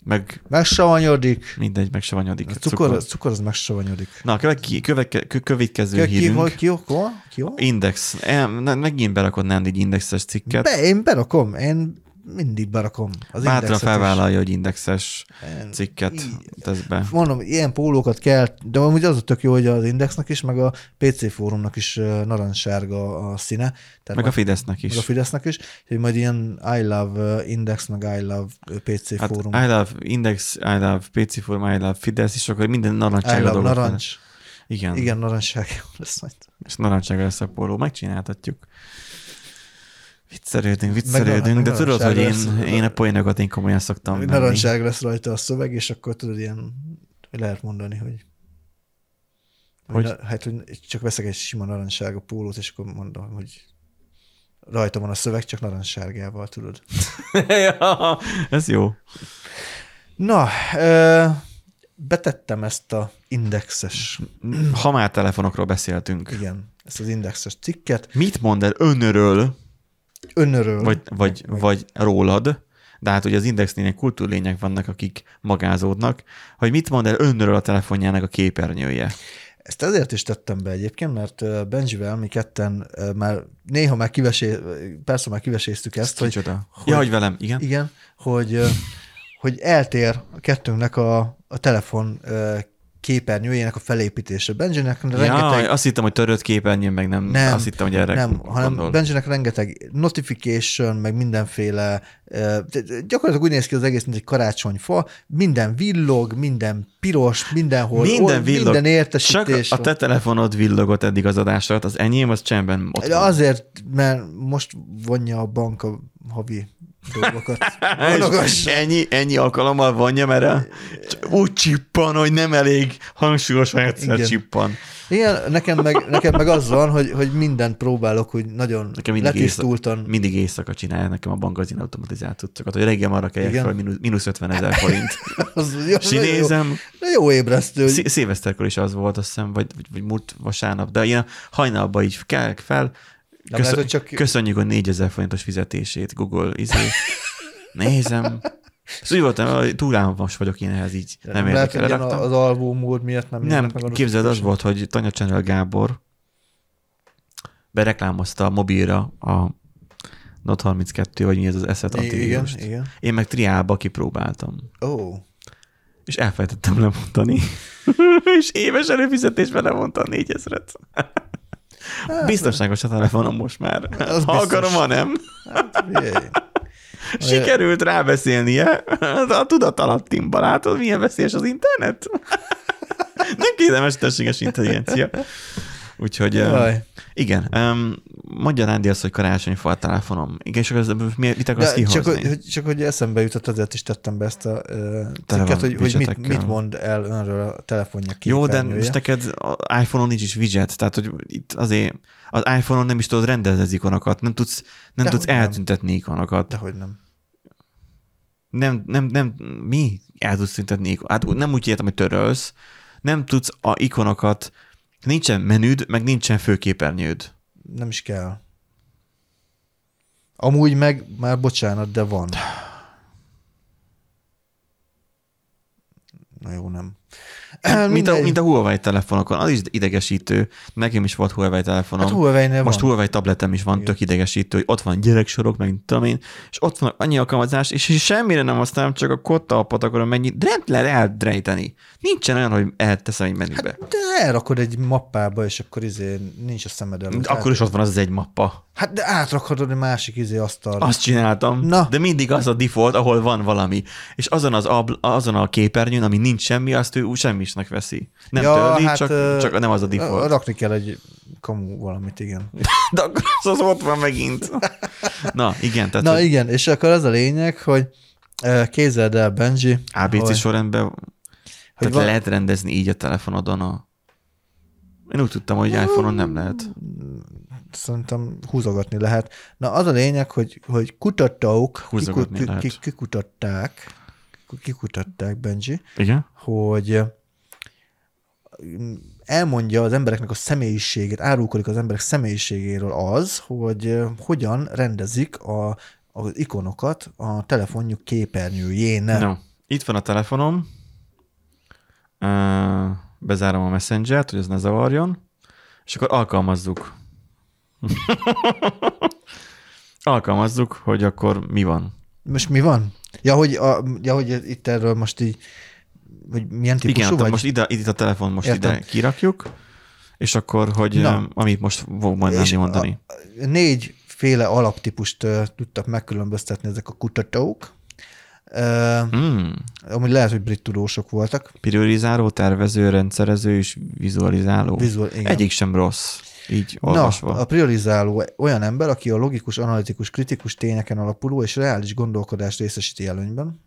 meg Megsavanyodik. mindegy, megsavanyodik. A cukor, a cukor az megsavanyodik. Na, a következő, következő, következő Ki, ki, hírünk. hol, ki, hol, ki, hol? Index. Ne- megint berakod nem egy indexes cikket. Be, én berakom, én mindig berakom. Az Bátran indexet is. felvállalja, hogy indexes cikket Í- tesz be. Mondom, ilyen pólókat kell, de amúgy az a tök jó, hogy az Indexnek is, meg a PC fórumnak is narancssárga a színe. Tehát Meg a Fidesznek is. meg a Fidesznek is, hogy majd ilyen I love Index, meg I love PC Hát fórum. I love Index, I love PC Forum, I love Fidesz, és akkor minden I narancsága love narancs. Igen. Igen, narancssárga lesz majd. És narancsága lesz a póló. Megcsináltatjuk. Viccelődünk, viccelődünk, meg de tudod, hogy én, én a poénokat én komolyan szoktam venni. Narancssárga lesz rajta a szöveg, és akkor tudod, ilyen lehet mondani, hogy Hogy? Na, hát, hogy csak veszek egy sima narancssárga pólót, és akkor mondom, hogy rajta van a szöveg, csak narancssárgával, tudod. ja, ez jó. Na, ö, betettem ezt a indexes, Ha már telefonokról beszéltünk, igen, ezt az indexes cikket. mit mond el önről Önről. vagy, vagy, vagy rólad, de hát ugye az indexnél kultúrlények vannak, akik magázódnak, hogy mit mond el önről a telefonjának a képernyője. Ezt ezért is tettem be egyébként, mert Benjivel mi ketten már néha már kivesé, persze már kiveséztük ezt, hogy Kicsoda. hogy- Ja, hogy velem, igen. igen, hogy, hogy eltér a kettőnknek a, a telefon képernyőjének a felépítése. Benjinek Ja, rengeteg... azt hittem, hogy törött képernyőn, meg nem, Nem, azt hittem, hogy erre nem, hanem gondol. Benjinek rengeteg notification, meg mindenféle, gyakorlatilag úgy néz ki az egész, mint egy karácsonyfa, minden villog, minden piros, mindenhol, Minden ol- villog. minden Csak értesítés. a te telefonod villogott eddig az adás alatt, az enyém az csendben ott van. azért, mert most vonja a bank a havi dolgokat. Ennyi, ennyi alkalommal vonja, mert a- úgy csippan, hogy nem elég hangsúlyos, hogy egyszer Igen. csippan. Igen, nekem meg, nekem meg az van, hogy, hogy mindent próbálok, hogy nagyon Nekem mindig letisztultan. éjszaka, mindig éjszaka csinálja nekem a bankazin automatizált cuccokat, hogy reggel arra Igen. fel, mínusz, mínusz 50 ezer forint. Az, jó, És nagyon jó, nézem, jó ébresztő. Szí- szilveszterkor is az volt, azt hiszem, vagy, vagy, vagy múlt vasárnap, de ilyen hajnalba így kelek fel, Lehet, hogy csak- köszönjük a 4000 forintos fizetését, Google, izé. Nézem. És úgy voltam, hogy túlálmos vagyok én ehhez így. Nem, nem lehet, hogy az mód miatt nem Nem, meg képzeld, az volt, hogy Tanya Channel Gábor bereklámozta a mobilra a Note 32, vagy mi ez az Asset Igen, igen. Én meg triálba kipróbáltam. Ó, oh, És elfelejtettem lemondani. és éves előfizetésben lemondtam 4000-et. Biztonságos a telefonom most már. Hát, Az ha akarom, ha nem. hát. Sikerült rábeszélnie a tudatalattimba. Látod, milyen veszélyes az internet? nem kéne mesterséges intelligencia. Úgyhogy Jaj. Igen, um, mondja Nándi azt, hogy karácsonyfa a telefonom. Igen, és akkor ez, mi, mit akarsz De csak, kihozni? hogy, csak hogy eszembe jutott, azért is tettem be ezt a uh, cikket, hogy, hogy mit, mit mond el önről a telefonja Jó, de most neked az iPhone-on nincs is widget, tehát hogy itt azért az iPhone-on nem is tudod rendezni az ikonokat, nem tudsz, nem Dehogy tudsz nem. eltüntetni ikonokat. Dehogy nem. Nem, nem, nem, mi? El tudsz tüntetni ikonokat. Hát nem úgy értem, hogy törölsz, nem tudsz a ikonokat, nincsen menüd, meg nincsen főképernyőd. Nem is kell. Amúgy meg, már bocsánat, de van. Na jó, nem. Mint a, mint a Huawei telefonokon, az is idegesítő. Nekem is volt Huawei telefonom. Hát Huawei-nél Most van. Huawei tabletem is van, Igen. tök idegesítő, hogy ott van gyereksorok, meg tudom én, és ott van annyi alkalmazás, és semmire nem használom, csak a kottaapot akarom mennyi, de nem lehet eldrejteni. Nincsen olyan, hogy elteszem egy menübe. De elrakod egy mappába, és akkor izé nincs a szemed előtt. Akkor is ott van az az egy mappa. Hát de átrakhatod egy másik izé asztalra. Azt csináltam, Na. de mindig az a default, ahol van valami. És azon, az abl- azon a képernyőn, ami nincs semmi, azt ő úgy semmisnek veszi. Nem ja, törli, hát, csak, ö, csak nem az a default. Rakni kell egy kamu valamit, igen. De akkor az, az ott van megint. Na, igen, tehát Na hogy igen, és akkor az a lényeg, hogy képzeld el, Benji, ABC hogy, sorrendben hogy tehát van- lehet rendezni így a telefonodon a... Én úgy tudtam, hogy iPhone-on nem lehet. Szerintem húzogatni lehet. Na az a lényeg, hogy, hogy kutatók kikut, kikutatták, kikutatták, Benji, Igen? hogy elmondja az embereknek a személyiségét, árulkodik az emberek személyiségéről az, hogy hogyan rendezik a, az ikonokat a telefonjuk képernyőjén. No. Itt van a telefonom. Bezárom a Messenger-t, hogy ez ne zavarjon. És akkor alkalmazzuk. alkalmazzuk, hogy akkor mi van. Most mi van? Ja, hogy, a, ja, hogy itt erről most így, hogy milyen típusú Igen, vagy? most ide, itt a telefon most Értem. ide kirakjuk, és akkor, hogy Na. Amit most fog majd Nándi mondani. A, négy féle alaptípust uh, tudtak megkülönböztetni ezek a kutatók. Uh, Mm. amúgy lehet, hogy brit tudósok voltak. Priorizáló, tervező, rendszerező és vizualizáló. Vizual, igen. Egyik sem rossz. Így Na, olvasva. a priorizáló olyan ember, aki a logikus, analitikus, kritikus tényeken alapuló és reális gondolkodást részesíti előnyben.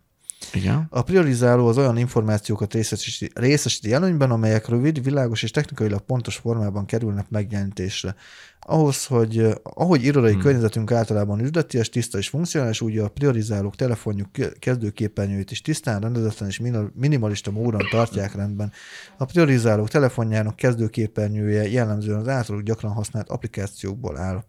Igen. A priorizáló az olyan információkat részesíti, részesíti előnyben, amelyek rövid, világos és technikailag pontos formában kerülnek megjelenítésre. Ahhoz, hogy ahogy irodai hmm. környezetünk általában üzleties, tiszta és funkcionális, úgy a priorizálók telefonjuk ke- kezdőképernyőit is tisztán, rendezetlen és minimalista módon tartják rendben. A priorizálók telefonjának kezdőképernyője jellemzően az általuk gyakran használt applikációkból áll.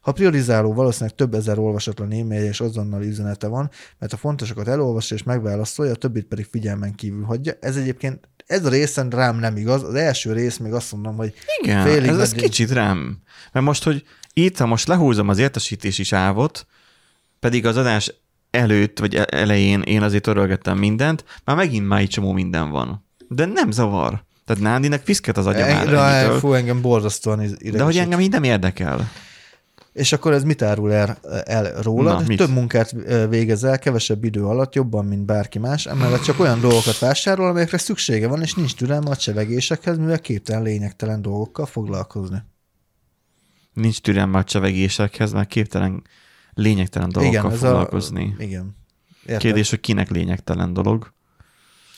Ha priorizáló valószínűleg több ezer olvasatlan e-mailje és azonnal üzenete van, mert a fontosokat elolvassa és megválaszolja, a többit pedig figyelmen kívül hagyja. Ez egyébként, ez a részen rám nem igaz. Az első rész még azt mondom, hogy Igen, Félig ez, ez kicsit rám. Mert most, hogy itt, ha most lehúzom az értesítési sávot, pedig az adás előtt, vagy e- elején én azért törölgettem mindent, már megint már egy csomó minden van. De nem zavar. Tehát Nándinek fiszket az agya már fú, engem borzasztóan idegesít. De hogy engem így nem érdekel. És akkor ez mit árul el, el? Na, mit? Több munkát végez el, kevesebb idő alatt, jobban, mint bárki más, emellett csak olyan dolgokat vásárol, amelyekre szüksége van, és nincs türelme a csevegésekhez, mivel képtelen lényegtelen dolgokkal foglalkozni. Nincs türelme a csevegésekhez, mert képtelen lényegtelen dolgokkal ez foglalkozni. A, igen. Érted? Kérdés, hogy kinek lényegtelen dolog.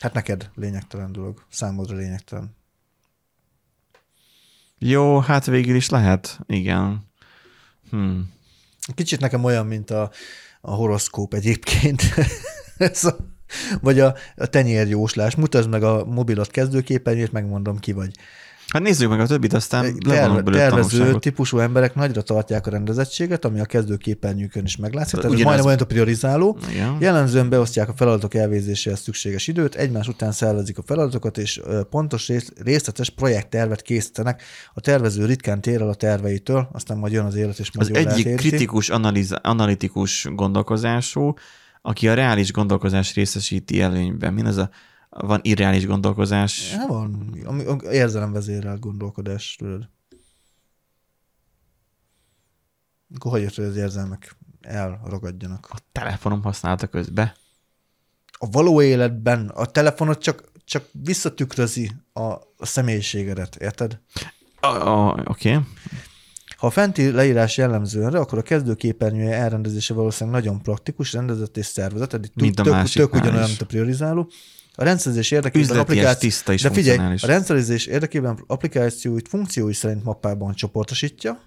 Hát neked lényegtelen dolog. Számodra lényegtelen. Jó, hát végül is lehet. Igen. Hmm. Kicsit nekem olyan, mint a, a horoszkóp egyébként. Ez a, vagy a, a tenyérjóslás. Mutasd meg a mobilot kezdőképernyőt, megmondom ki vagy. Hát nézzük meg a többit, aztán Terve, tervező típusú emberek nagyra tartják a rendezettséget, ami a kezdőképernyőkön is meglátszik. Tehát ez majdnem olyan, a priorizáló. Igen. Jellemzően beosztják a feladatok elvégzéséhez szükséges időt, egymás után szervezik a feladatokat, és pontos rész- részletes projekttervet készítenek. A tervező ritkán tér el a terveitől, aztán majd jön az élet, és majd Az egyik eltérti. kritikus, analiz, analitikus gondolkozású, aki a reális gondolkozás részesíti előnyben. Min az a van irreális gondolkozás? Ja, van, ami érzelemvezérelt gondolkodás, tudod. Akkor hogy az érzelmek elragadjanak. A telefonom használta közbe. A való életben a telefonot csak, csak visszatükrözi a, a személyiségedet, érted? Oké. Okay. Ha a fenti leírás jellemző önre, akkor a kezdőképernyője elrendezése valószínűleg nagyon praktikus, rendezett és szervezett, eddig tök, tök ugyanolyan, mint a priorizáló. A rendszerezés érdekében applikáció... tiszta és De figyelj, a rendszerezés érdekében applikációit funkciói szerint mappában csoportosítja,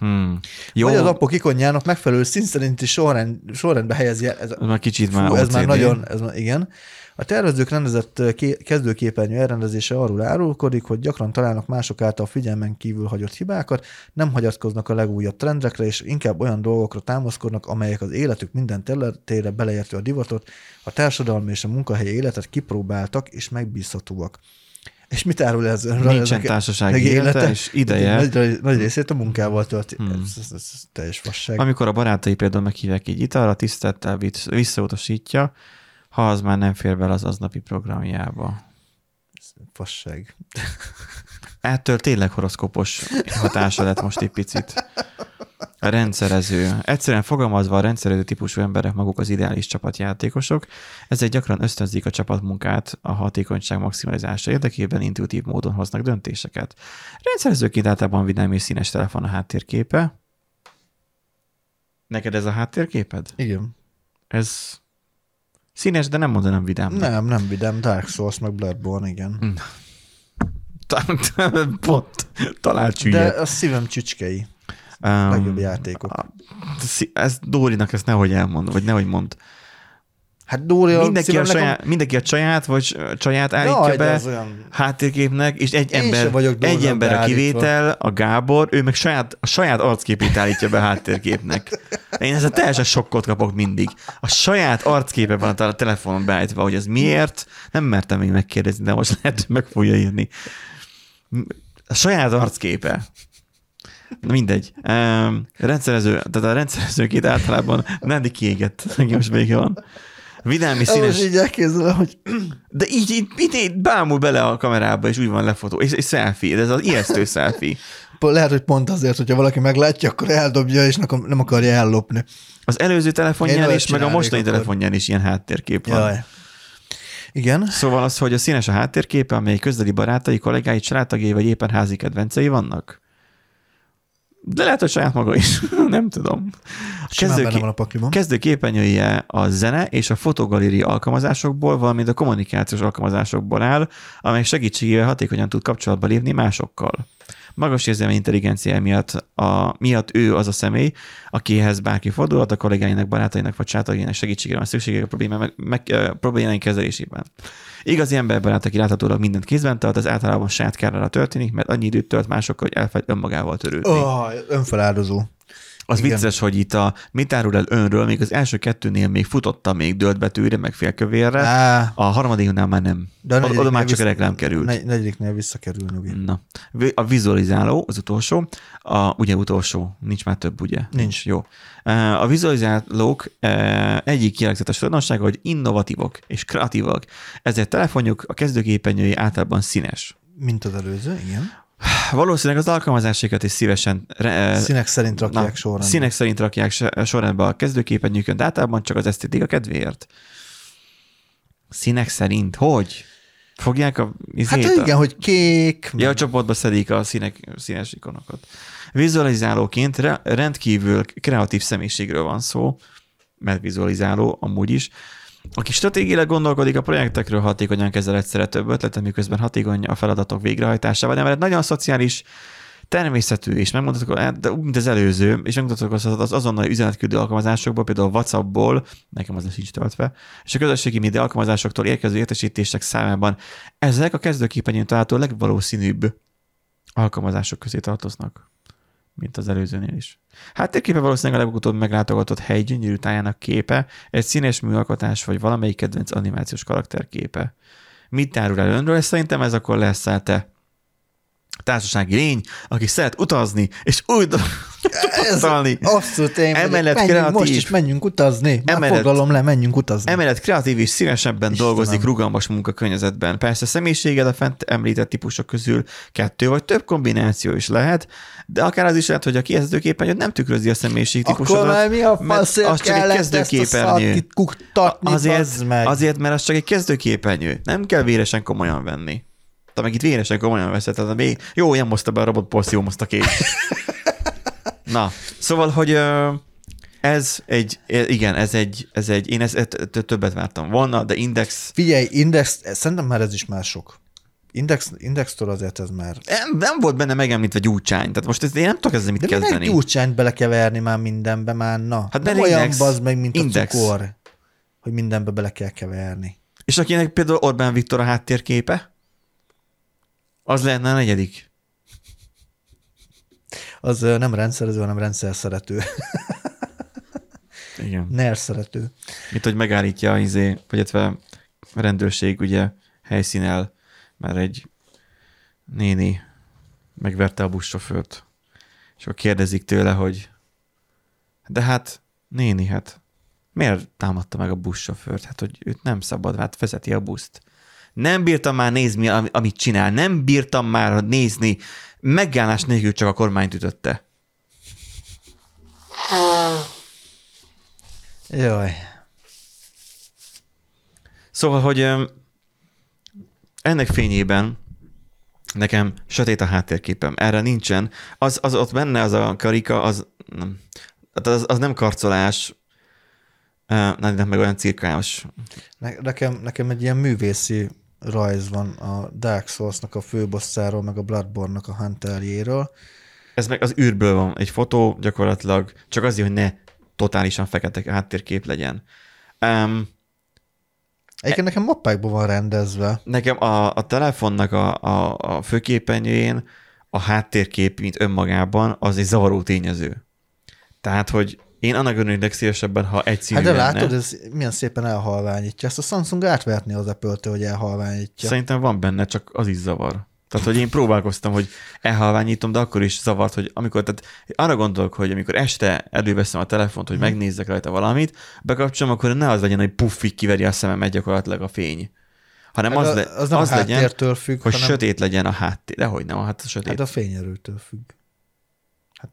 Hmm. Jó. Vagy az appok ikonjának megfelelő szín szerinti sorrend, sorrendbe helyezi el. Ez, ez már kicsit fú, már ez már nagyon, ez már, igen. A tervezők rendezett ké, kezdőképernyő elrendezése arról árulkodik, hogy gyakran találnak mások által figyelmen kívül hagyott hibákat, nem hagyatkoznak a legújabb trendekre, és inkább olyan dolgokra támaszkodnak, amelyek az életük minden területére beleértő a divatot, a társadalmi és a munkahelyi életet kipróbáltak és megbízhatóak. És mit árul ez? Nincsen Ezek- társasági meg élete és ideje. Nagy, nagy részét a munkával tölti. Hmm. Ez, ez, ez, teljes fasság. Amikor a barátai például meghívják egy italra, tisztettel visszautasítja, ha az már nem fér bele az aznapi programjába. Fasság. Ettől tényleg horoszkópos hatása lett most egy picit. A rendszerező. Egyszerűen fogalmazva a rendszerező típusú emberek maguk az ideális csapatjátékosok, ezek gyakran ösztönzik a csapatmunkát a hatékonyság maximalizása érdekében intuitív módon hoznak döntéseket. Rendszerezőként általában vidám és színes telefon a háttérképe. Neked ez a háttérképed? Igen. Ez színes, de nem mondanám vidám. Nem, nem vidám. Dark Souls, meg Bloodborne, igen. Pont. Talált De a szívem csücskei. Um, legjobb játékok. a- Ez Dórinak ezt nehogy elmond, vagy nehogy mond. Hát Dóri, a Mindenki a, saját, mindenki a saját, vagy csaját állítja Jaj, be olyan... háttérképnek, és egy Én ember, vagyok egy ember a kivétel, a Gábor, ő meg saját, a saját arcképét állítja be háttérképnek. Én ezzel teljesen sokkot kapok mindig. A saját arcképe van a telefonon beállítva, hogy ez miért, nem mertem még megkérdezni, de most lehet, hogy meg fogja írni. A saját arcképe. Na mindegy. Um, rendszerező, tehát a rendszerezőkét általában Nandi kiégett. Neki most vége van. Vidám és Színes. Most így elképzelem, hogy De így, így, így, így bámul bele a kamerába, és úgy van lefotó. És, és selfie, de ez az ijesztő selfie. lehet, hogy pont azért, hogyha valaki meglátja, akkor eldobja, és nem akarja ellopni. Az előző telefonján is, meg a mostani akkor. telefonján is ilyen háttérkép van. Jaj. Igen. Szóval az, hogy a színes a háttérképe, amely közeli barátai, kollégái, családtagjai vagy éppen házi kedvencei vannak. De lehet, hogy saját maga is. nem tudom. A kezdőké- van a pakliban. Kezdő képernyője a zene és a fotogaléria alkalmazásokból, valamint a kommunikációs alkalmazásokból áll, amely segítségével hatékonyan tud kapcsolatba lépni másokkal. Magas érzelmi intelligencia miatt, a, miatt ő az a személy, akihez bárki fordulhat, a kollégáinak, barátainak vagy családtagjának segítségére van szüksége a problémá, meg, meg, ö, problémáink kezelésében. Igazi emberbarát, aki láthatólag mindent kézben tart, az általában saját kárára történik, mert annyi időt tölt másokkal, hogy elfelejt önmagával törődni. Oh. Önfeláldozó. Az Igen. vicces, hogy itt a mit árul el önről, még az első kettőnél még futotta még dölt betűre, meg félkövérre, Á, a harmadiknál már nem. de a Oda, már csak vissza- reklám került. Negy, negyediknél visszakerül nyugi. Na. A vizualizáló, az utolsó, a, ugye utolsó, nincs már több, ugye? Nincs. Jó. A vizualizálók egyik jellegzetes tulajdonsága, hogy innovatívok és kreatívak. Ezért telefonjuk a kezdőképernyői általában színes. Mint az előző, igen. Valószínűleg az alkalmazásokat is szívesen re, Színek szerint rakják na, sorrendbe. Színek szerint rakják se- sorrendbe a kezdőképernyőkön, de általában csak az esztétika kedvéért. Színek szerint? Hogy? Fogják a... Hát a- igen, hogy kék, Ja, a csoportba szedik a színek, színes ikonokat. Vizualizálóként re- rendkívül kreatív személyiségről van szó, mert vizualizáló amúgy is, aki stratégiailag gondolkodik a projektekről, hatékonyan kezel egyszerre több ötletet, miközben hatékony a feladatok végrehajtásával, de mert nagyon szociális, természetű, és megmutatok, de úgy, mint az előző, és megmutatok az, az azonnali üzenetküldő alkalmazásokból, például WhatsAppból, nekem az sincs töltve, és a közösségi média alkalmazásoktól érkező értesítések számában ezek a kezdőképernyőn található legvalószínűbb alkalmazások közé tartoznak, mint az előzőnél is. Háttérképe valószínűleg a legutóbb meglátogatott hely gyönyörű tájának képe, egy színes műalkotás, vagy valamelyik kedvenc animációs karakter képe. Mit árul el önről? Szerintem ez akkor lesz te társasági lény, aki szeret utazni, és úgy Ez tapasztalni. abszolút én. Emellett menjünk, kreatív. most is menjünk utazni. Már Emellett- foglalom le, menjünk utazni. Emellett kreatív és szívesebben Istenem. dolgozik rugalmas munkakörnyezetben. Persze személyiséged a fent említett típusok közül kettő vagy több kombináció is lehet, de akár az is lehet, hogy a kijelzőképernyőt nem tükrözi a személyiség Akkor típusodat. már mi a mert faszért az csak egy kezdőképernyő. Azért, meg. azért, mert az csak egy kezdőképernyő. Nem kell véresen komolyan venni. Te meg itt véresen komolyan veszed, tehát még jó, ilyen mozta be a robot porció, mozta ki. Na, szóval, hogy ez egy, igen, ez egy, ez egy, én ezt t- többet vártam volna, de Index Figyelj, Index, szerintem már ez is már sok. Index, Indextől azért ez már... nem, nem volt benne megemlítve gyúcsány, tehát most ezt én nem tudok ezzel mit De minek kezdeni. gyurcsányt belekeverni már mindenbe már, na. Hát nem olyan index. bazd meg, mint Index. a cukor, hogy mindenbe bele kell keverni. És akinek például Orbán Viktor a háttérképe, az lenne a negyedik. Az nem rendszerező, hanem rendszer szerető. Igen. NER szerető. Mint hogy megállítja izé, vagy illetve a rendőrség ugye helyszínel, mert egy néni megverte a buszsofőrt. És akkor kérdezik tőle, hogy de hát néni, hát miért támadta meg a buszsofőrt? Hát, hogy őt nem szabad, hát vezeti a buszt. Nem bírtam már nézni, ami- amit csinál. Nem bírtam már nézni. Megállás nélkül csak a kormányt ütötte. Jaj. Szóval, hogy ennek fényében nekem sötét a háttérképem. Erre nincsen. Az, az ott benne, az a karika, az, nem, hát az, az nem karcolás, Nem meg olyan cirkálós. Ne, nekem, nekem egy ilyen művészi rajz van a Dark Souls-nak a főbosszáról, meg a Bloodborne-nak a Hunterjéről. Ez meg az űrből van egy fotó, gyakorlatilag csak azért, hogy ne totálisan fekete háttérkép legyen. Um, Egyébként nekem mappákban van rendezve. Nekem a, a telefonnak a, a, a főképernyőjén a háttérkép, mint önmagában, az egy zavaró tényező. Tehát, hogy én annak örülnék legszívesebben, ha egy színű Hát de lenne. látod, ez milyen szépen elhalványítja. Ezt a Samsung átverni az apple hogy elhalványítja. Szerintem van benne, csak az is zavar. Tehát, hogy én próbálkoztam, hogy elhalványítom, de akkor is zavart, hogy amikor, tehát arra gondolok, hogy amikor este előveszem a telefont, hogy megnézzek rajta valamit, bekapcsolom, akkor ne az legyen, hogy puffig kiveri a szememet gyakorlatilag a fény. Hanem Hát az, a- le, az nem az a legyen, függ, hogy hanem sötét legyen a háttér. Dehogy nem, hát sötét. hát a fényerőtől függ. Hát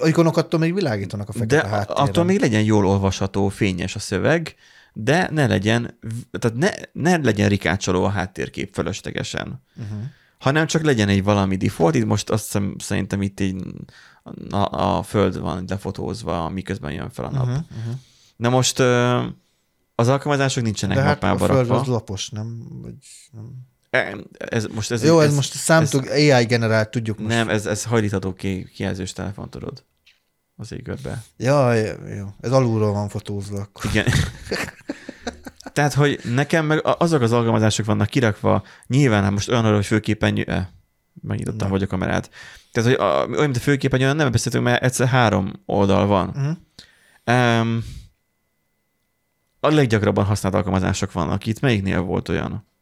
a ikonok attól még világítanak a fekete De háttéren. attól még legyen jól olvasható, fényes a szöveg, de ne legyen, tehát ne, ne legyen rikácsoló a háttérkép fölöslegesen, Uh-huh. hanem csak legyen egy valami default. Itt most azt hiszem, szerintem itt egy, a, a föld van lefotózva, miközben jön fel a nap. Uh-huh. Uh-huh. Na most az alkalmazások nincsenek De hát a mappába föld rakva. az lapos, nem? Vagy, nem. E- Ez, most ez, Jó, ez, most számítok, AI generált, tudjuk most. Nem, ez, ez hajlítható ki, kijelzős telefon, tudod. Az égörbe. Ja, jó. Ez alulról van fotózva. Akkor. Igen. Tehát, hogy nekem meg azok az alkalmazások vannak kirakva, nyilván hát most olyan, hogy főképernyő, eh, megnyitottam vagy a kamerát. Tehát, hogy a, olyan, mint a főképen, olyan nem beszéltünk, mert egyszer három oldal van. Uh-huh. Um, a leggyakrabban használt alkalmazások vannak itt. Melyiknél volt olyan?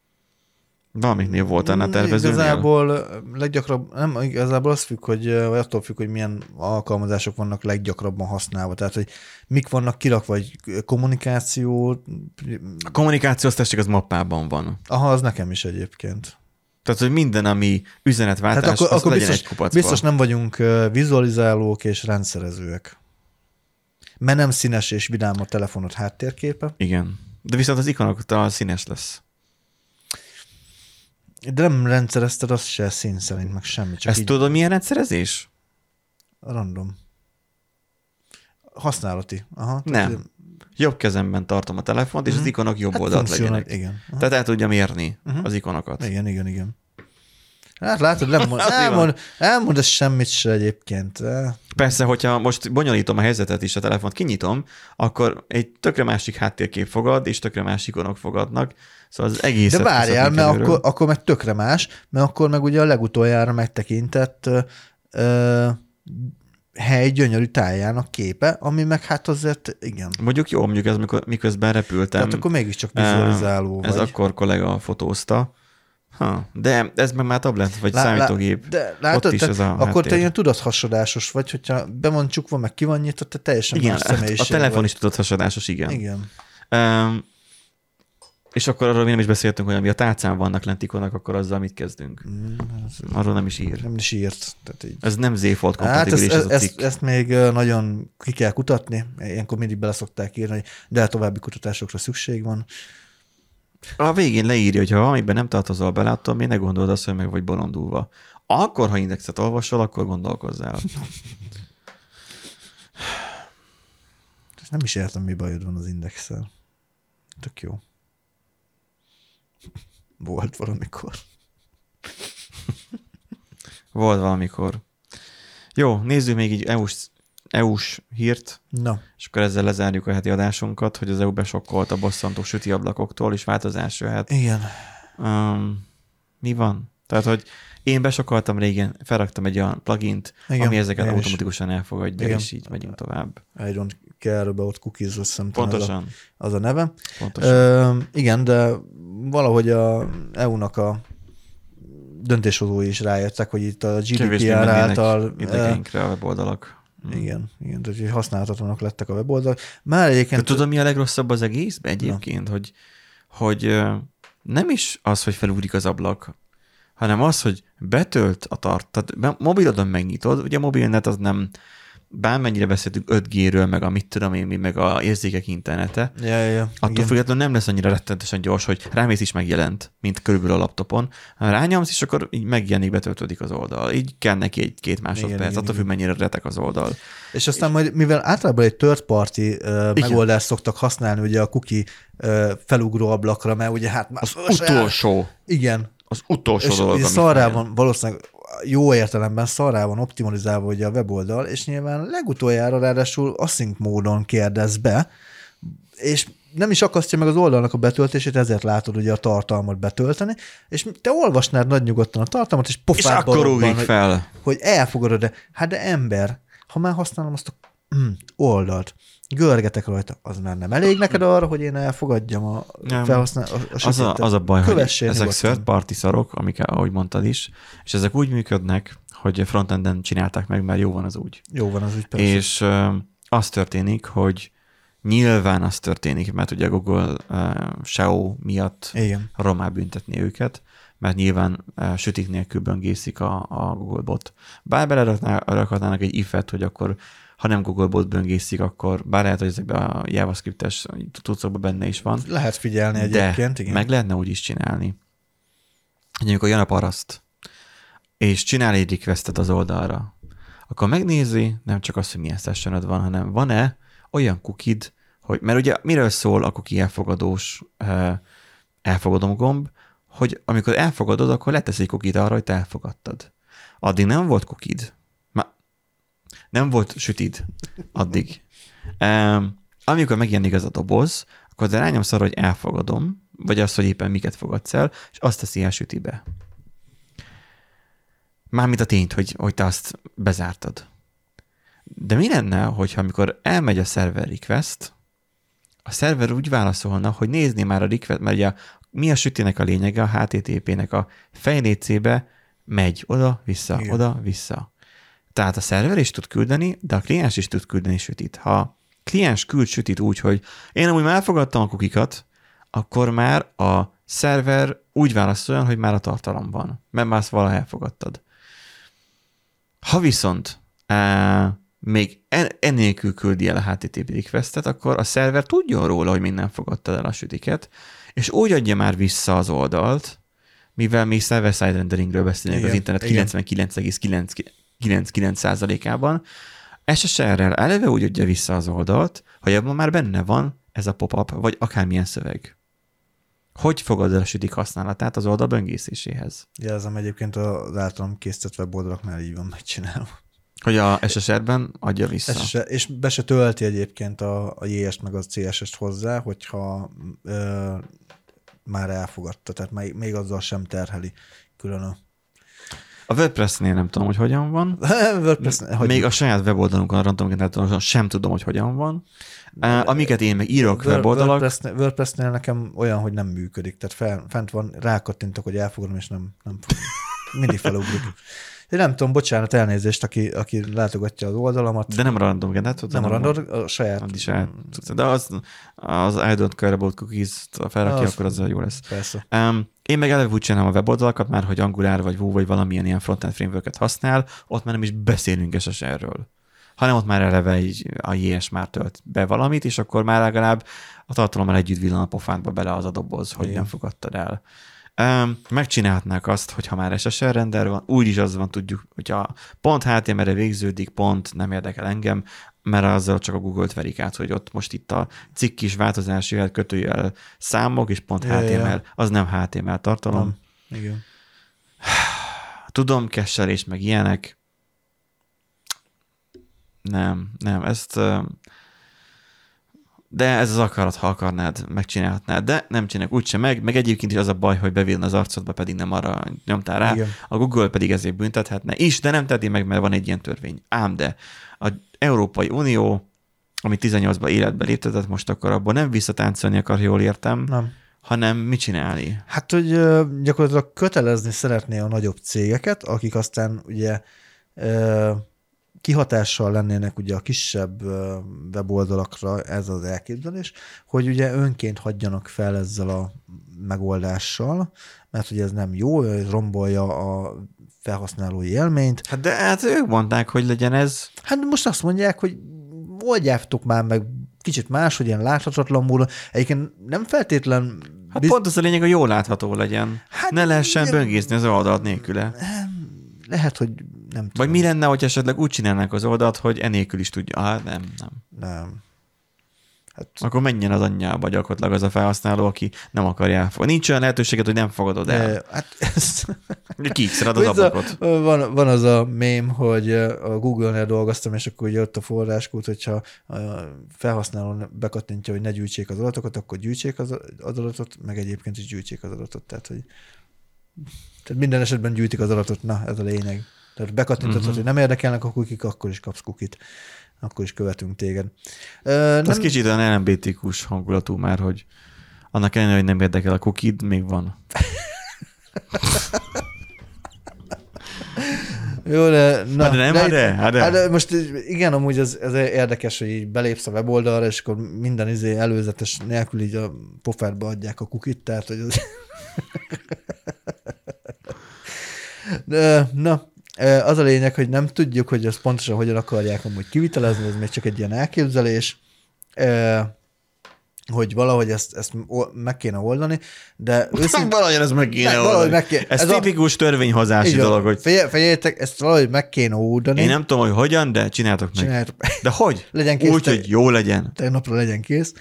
Valamiknél volt annál tervezőnél? Igazából leggyakrabb, nem, igazából az függ, hogy, vagy attól függ, hogy milyen alkalmazások vannak leggyakrabban használva. Tehát, hogy mik vannak kirakva, vagy kommunikáció, A kommunikációs testség az mappában van. aha, az nekem is egyébként. Tehát, hogy minden, ami üzenetváltás, Tehát akkor, akkor legyen biztos, biztos nem vagyunk vizualizálók és rendszerezőek. Mert nem színes és vidám a telefonod háttérképe, Igen. De viszont az ikonokkal színes lesz. De nem rendszerezted azt se szín szerint, meg semmi, csak Ezt így tudod, milyen rendszerezés? random. Használati. Aha, Nem. Jobb kezemben tartom a telefont, és az Mhm. ikonok jobb Hát oldalt legyenek. Igen. Aha. Tehát el tudja mérni Mhm. az ikonokat. Igen, igen, igen. Hát látod, nem mond, elmond, elmond ez semmit se egyébként. Persze, hogyha most bonyolítom a helyzetet is, a telefont kinyitom, akkor egy tökre másik háttérkép fogad, és tökre más ikonok fogadnak. Szóval az egész. De várjál, mert akkor, akkor meg tökre más, mert akkor meg ugye a legutoljára megtekintett ö, ö, hely gyönyörű tájának képe, ami meg hát azért igen. Mondjuk jó, mondjuk ez miközben repültem. Tehát akkor mégiscsak vizualizáló Ez vagy. akkor kollega fotózta. Ha, de ez meg már tablet, vagy Lá- lá- számítógép. De látod, is te, ez a akkor háttér. te ilyen tudathasadásos vagy, hogyha be van csukva, meg ki van nyitva, te teljesen Igen, más a személyiség telefon vagy. is tudott hasadásos, igen. Igen. Um, és akkor arról mi nem is beszéltünk, hogy ami a tálcán vannak lent ikonok, akkor azzal mit kezdünk? Mm, ez Arról nem is ír. Nem is írt. Tehát így. Ez nem Z-Fold Hát ezt, kompatibilis ez ezt, a ezt, cikk. ezt még ö, nagyon ki kell kutatni. Ilyenkor mindig bele szokták írni, hogy de további kutatásokra szükség van. A végén leírja, hogy ha valamiben nem tartozol bele, attól még ne gondold azt, hogy meg vagy bolondulva. Akkor, ha indexet olvasol, akkor gondolkozzál. Nem is értem, mi bajod van az indexel. Tök jó. Volt valamikor. Volt valamikor. Jó, nézzük még így EU-s, EU-s hírt, Na, és akkor ezzel lezárjuk a heti adásunkat, hogy az EU besokkolt a bosszantó süti ablakoktól, és változás jöhet. igen. Um, mi van? Tehát, hogy én besokkoltam régen, felraktam egy olyan plugint, Igen, ami ezeket én is. automatikusan elfogadja, Igen. és így megyünk tovább. I don't care about cookies, azt hiszem, talán az a, Pontosan. az a neve. pontosan. Ö, igen, de valahogy a EU-nak a döntéshozói is rájöttek, hogy itt a GDPR által ö, idegeinkre a weboldalak. Mm. Igen, igen, tehát hogy használhatatlanok lettek a weboldalak. Már egyébként... De tudod, mi a legrosszabb az egészben egyébként, hogy, hogy nem is az, hogy felúrik az ablak, hanem az, hogy betölt a tart, tehát mobilodon megnyitod, ugye a mobilnet az nem, bármennyire beszéltünk 5G-ről, meg a mit tudom én, meg a érzékek internete, Ja, ja, ja. attól igen. függetlenül nem lesz annyira rettenetesen gyors, hogy rámész is megjelent, mint körülbelül a laptopon. Ha rányomsz, és akkor így megjelenik, betöltődik az oldal. Így kell neki egy-két másodperc, igen, attól függ, mennyire retek az oldal. És aztán majd, mivel általában egy third party uh, megoldást szoktak használni ugye a cookie uh, felugró ablakra, mert ugye hát már... Az utolsó, Igen. az utolsó És, dolog, és szarrá van, valószínűleg jó értelemben szarrá van optimalizálva ugye a weboldal, és nyilván legutoljára ráadásul async módon kérdez be, és nem is akasztja meg az oldalnak a betöltését, ezért látod ugye a tartalmat betölteni, és te olvasnád nagy nyugodtan a tartalmat, és És pofádba akkor robban, hogy, fel. hogy elfogadod de Hát de ember, ha már használom azt a mm, oldalt, görgetek rajta, az már nem elég neked arra, hogy én elfogadjam a Nem. felhasznál, a, a Az a, az a baj, hogy Kövessél ezek nyugodtan. third party szarok, amik, ahogy mondtad is, és ezek úgy működnek, hogy frontenden csinálták meg, mert jó van az úgy. Jó van az úgy persze. És ö, az történik, hogy nyilván az történik, mert ugye a Google uh, SEO miatt Igen. romá büntetni őket, mert nyilván uh, sütik nélkül böngészik a, a Google bot. Bár belerakhatnának egy if-et, hogy akkor ha nem Google bot böngészik, akkor bár lehet, hogy ezekben a JavaScript-es tudszokban benne is van, Lehet figyelni egyébként, igen. meg lehetne úgy is csinálni, hogy amikor jön a paraszt, és csinál egy requestet az oldalra, akkor megnézi nem csak azt, hogy milyen sessionod van, hanem van-e olyan kukid, hogy, mert ugye miről szól a cookie elfogadós eh, elfogadom gomb, hogy amikor elfogadod, akkor letesz egy kukid arra, hogy te elfogadtad. Addig nem volt kukid. Nem volt sütid addig. Um, amikor megjelenik ez a doboz, akkor te rányomsz arra, hogy elfogadom, vagy azt, hogy éppen miket fogadsz el, és azt teszi el sütibe. Mármint a tényt, hogy, hogy te azt bezártad. De mi lenne, hogyha amikor elmegy a server request, a szerver úgy válaszolna, hogy nézni már a request, mert ugye mi a sütinek a lényege, a HTTP-nek a fejlécébe megy oda-vissza, oda-vissza. Tehát a szerver is tud küldeni, de a kliens is tud küldeni sütit. Ha kliens küld sütit úgy, hogy én amúgy már elfogadtam a kukikat, akkor már a szerver úgy válaszoljon, hogy már a tartalom van, mert már azt valaha elfogadtad. Ha viszont e, még en- ennélkül küldi el a HTTP requestet, akkor a szerver tudjon róla, hogy minden fogadtad el a sütiket, és úgy adja már vissza az oldalt, mivel mi server-side renderingről beszélünk, igen, az internet 99,9 99%-ában. SSR-rel eleve úgy adja vissza az oldalt, hogy abban már benne van ez a pop-up, vagy akármilyen szöveg. Hogy fogad a sütik használatát az oldal böngészéséhez? Jelzem egyébként az általam készített weboldalaknál így van megcsinálva. Hogy a SSR-ben adja vissza. SSR, és be se tölti egyébként a, a JS-t meg a CSS-t hozzá, hogyha ö, már elfogadta, tehát még, még azzal sem terheli külön a a WordPress-nél nem tudom, hogy hogyan van. WordPress, hogy Még a saját weboldalunkon, randomgeneratoron sem tudom, hogy hogyan van. Amiket én meg írok Word- weboldalak, WordPress-nél, WordPress-nél nekem olyan, hogy nem működik, tehát fel, fent van, rákattintok, hogy elfogadom, és nem, nem mindig felugrik. Én nem tudom, bocsánat, elnézést, aki, aki látogatja az oldalamat. de nem random generator. nem a hanem random, a saját. A, saját, de az, az I don't care about cookies, ha felrakja, akkor az jó lesz. Persze. Um, én meg eleve úgy csinálom a weboldalakat, már hogy Angular vagy Vue vagy valamilyen ilyen frontend frameworket használ, ott már nem is beszélünk SSR-ről hanem ott már eleve így a JS már tölt be valamit, és akkor már legalább a tartalommal együtt villan a pofádba bele az a doboz, hogy Igen. nem fogadtad el. Um, megcsinálhatnák azt, hogy ha már SSR render van, úgyis az van, tudjuk, hogyha pont HTML-re végződik, pont nem érdekel engem, mert azzal csak a Google-t verik át, hogy ott most itt a cikk is változási jel, kötőjel számok, és pont Ja, ja. HTML, az nem HTML tartalom. Nem. Igen. Tudom, kesselés, meg ilyenek. Nem, nem, ezt... De ez az akarat, ha akarnád, megcsinálhatnád, de nem csinálják úgyse meg, meg egyébként is az a baj, hogy bevilna az arcodba, pedig nem arra nyomtál rá. Igen. A Google pedig ezért büntethetne is, de nem teti meg, mert van egy ilyen törvény. Ám de a Európai Unió, ami 18-ban életbe léptetett, most akkor abban nem visszatáncolni akar, jól értem, Nem. hanem mit csinálni? Hát, hogy gyakorlatilag kötelezni szeretné a nagyobb cégeket, akik aztán ugye kihatással lennének ugye a kisebb weboldalakra ez az elképzelés, hogy ugye önként hagyjanak fel ezzel a megoldással, mert ugye ez nem jó, ez rombolja a felhasználói élményt. Hát de hát ők mondták, hogy legyen ez. Hát most azt mondják, hogy oldjátok már meg kicsit más, hogy ilyen láthatatlan módon. Egyébként nem feltétlen Hát biz- pont az a lényeg, hogy jól látható legyen. Hát ne lehessen igen. böngészni az oldalt nélküle. lehet, hogy nem Vagy tudom. mi lenne, hogy esetleg úgy csinálnák az oldalt, hogy enélkül is tudja. Hát nem, nem. Nem. Hát, Akkor menjen az anyjába gyakorlatilag az a felhasználó, aki nem akarja elfogadni. Nincs olyan lehetőséget, hogy nem fogadod el. hát ez, Kiixeled az ablakot. van, van az a mém, hogy a Google-nél dolgoztam, és akkor ugye ott a forráskút, hogyha a felhasználó bekattintja, hogy ne gyűjtsék az adatokat, akkor gyűjtsék az, az adatot, meg egyébként is gyűjtsék az adatot. Tehát, hogy tehát minden esetben gyűjtik az adatot, na, ez a lényeg. Tehát bekattintatod, Mhm. uh-huh. hogy nem érdekelnek a kukik, akkor is kapsz kukit. Akkor is követünk téged. Ö, Ez kicsit olyan LMBTQ-s hangulatú már, hogy annak ellenére, hogy nem érdekel a kukid, még van. Jó, de... Na, Hát de nem, hát de, hát de. Hát de most igen, amúgy ez, ez érdekes, hogy így belépsz a weboldalra, és akkor minden izé előzetes nélkül így a pofádba adják a kukit, tehát hogy az... De, na, az a lényeg, hogy nem tudjuk, hogy ezt pontosan hogyan akarják amúgy kivitelezni, ez még csak egy ilyen elképzelés, hogy valahogy ezt, ezt meg kéne oldani, de őszintén... Valahogy ez meg kéne Ne, valahogy oldani. meg kéne- Ez, ez a- tipikus törvényhozási Így van. dolog, hogy Figyel- Figyeljétek, ezt valahogy meg kéne oldani. én nem tudom, hogy hogyan, de csináltok meg. Csináljátok. De hogy? Legyen kész Úgy, te- hogy jó legyen. tegnapra legyen kész.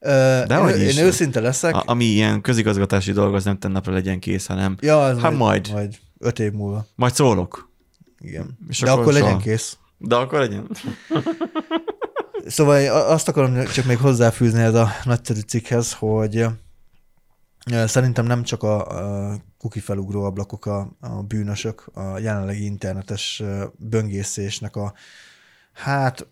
De én, hogy is. én őszinte leszek. A, ami ilyen közigazgatási dolog, az nem tennapra legyen kész, hanem ja, hát majd. Majd öt év múlva. majd szólok. Igen. És De akkor akkor legyen soha. kész. De akkor legyen. Szóval azt akarom csak még hozzáfűzni ez a nagyszerű cikkhez, hogy Szerintem nem csak a, a kuki felugró ablakok a, a bűnösök, a jelenlegi internetes böngészésnek a hát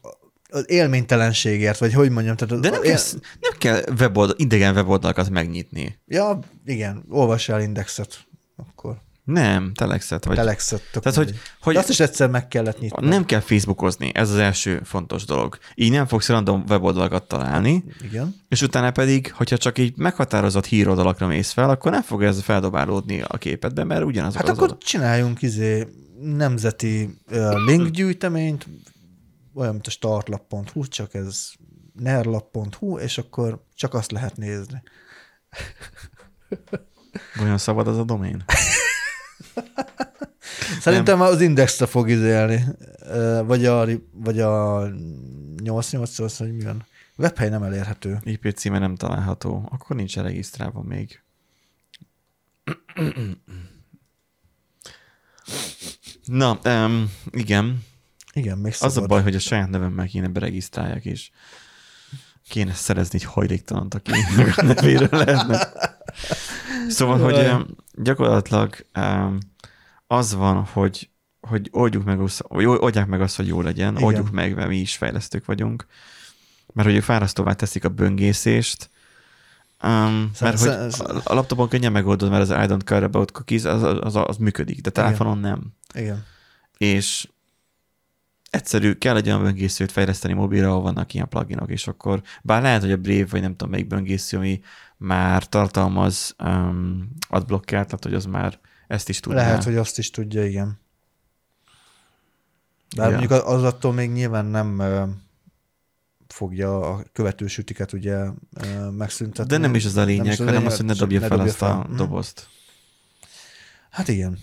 az élménytelenségért, vagy hogy mondjam. Tehát De nem, él... kell, nem kell weboldal, idegen weboldalakat megnyitni. Ja, igen, olvass el indexet, akkor. Nem, telexet. Vagy... Telexet. Tehát, hogy, hogy azt is egyszer meg kellett nyitni. Nem kell Facebookozni, ez az első fontos dolog. Így nem fogsz random weboldalakat találni. Igen. És utána pedig, hogyha csak így meghatározott híroldalakra mész fel, akkor nem fog ez feldobálódni a képedbe, mert ugyanaz Hát az akkor oldal. csináljunk izé nemzeti uh, linkgyűjteményt, olyan, mint a startlap.hu, csak ez nerlap.hu, és akkor csak azt lehet nézni. Olyan szabad az a domén? Szerintem nem. az indexre fog izélni, vagy a, vagy a 88 hogy mi van? Webhely nem elérhető. IP címe nem található. Akkor nincs regisztrálva még. Na, um, igen. Igen, még szabad. Az a baj, hogy a saját nevemmel kéne beregisztrálják, és kéne szerezni egy hajléktalant, aki a nevéről lehetne. Szóval, hogy gyakorlatilag um, az van, hogy, hogy oldjuk meg, vagy oldják meg azt, hogy jó legyen, Igen. oldjuk meg, mert mi is fejlesztők vagyunk, mert hogy ők fárasztóvá teszik a böngészést, Um, mert hogy a, a laptopon könnyen megoldod, mert az I don't care about cookies, az, az, az, az működik, de telefonon Igen. nem. Igen. És egyszerű, kell egy olyan böngészőt fejleszteni mobilra, ahol vannak ilyen pluginok, és akkor, bár lehet, hogy a Brave, vagy nem tudom melyik böngésző, ami már tartalmaz um, adblockert, tehát hogy az már ezt is tudja. Lehet, hogy azt is tudja, igen. De ja. mondjuk az attól még nyilván nem fogja a követő sütiket ugye megszüntetni. De nem is az a lényeg, hanem az, hogy ne dobja fel azt fel. a mhm. dobozt. Hát igen.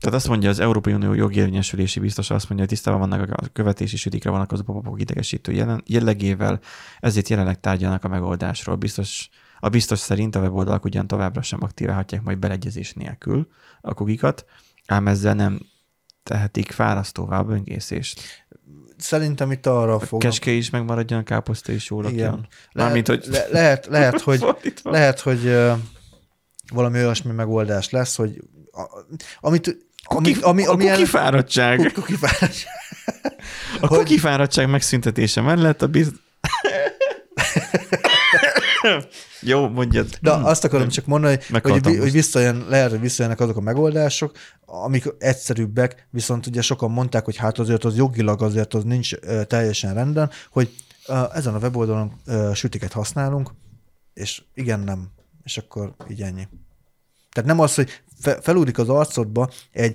Tehát azt mondja, az Európai Unió jogérvényesülési biztos azt mondja, hogy tisztában vannak a követési sütikre vonatkozó papapok idegesítő jelen, jellegével, ezért jelenleg tárgyalnak a megoldásról. Biztos, a biztos szerint a weboldalak ugyan továbbra sem aktiválhatják majd beleegyezés nélkül a kukikat, ám ezzel nem tehetik fárasztóvá a böngészést. Szerintem itt arra fog. Keske is megmaradjon, a káposzta is jól. Lehet, Mármint, hogy... Le, lehet, lehet, hogy, lehet, hogy valami olyasmi megoldás lesz, hogy a, amit Kuki, ami, ami, a kukifáradtság. Kukifáradtság. A hogy... kukifáradtság megszüntetése mellett a biz... Jó, mondjad. De azt akarom csak mondani, hogy, hogy visszajön, lehet, hogy visszajönnek azok a megoldások, amik egyszerűbbek, viszont ugye sokan mondták, hogy hát azért az jogilag azért az nincs teljesen rendben, hogy ezen a weboldalon sütiket használunk, és igen, nem. És akkor így ennyi. Tehát nem az, hogy fe, felúdik az arcodba egy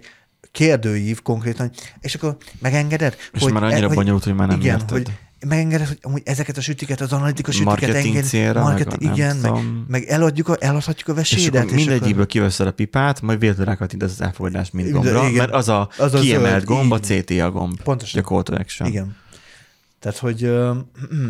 kérdőív konkrétan, és akkor megengeded? És hogy, már annyira e, bonyolult, hogy már nem igen, érted. Hogy megengeded, hogy amúgy ezeket a sütiket, az analitikus sütiket Marketing enged, célra, market, meg, igen, meg, meg, eladjuk a, eladhatjuk a vesédet. És, és mindegyikből akkor... kiveszed a pipát, majd véletlenül rákattintod az elfogadás mind gombra, igen, mert az a az kiemelt az, gomb, a CTA gomb. Pontosan. A call to action. Igen. Tehát, hogy...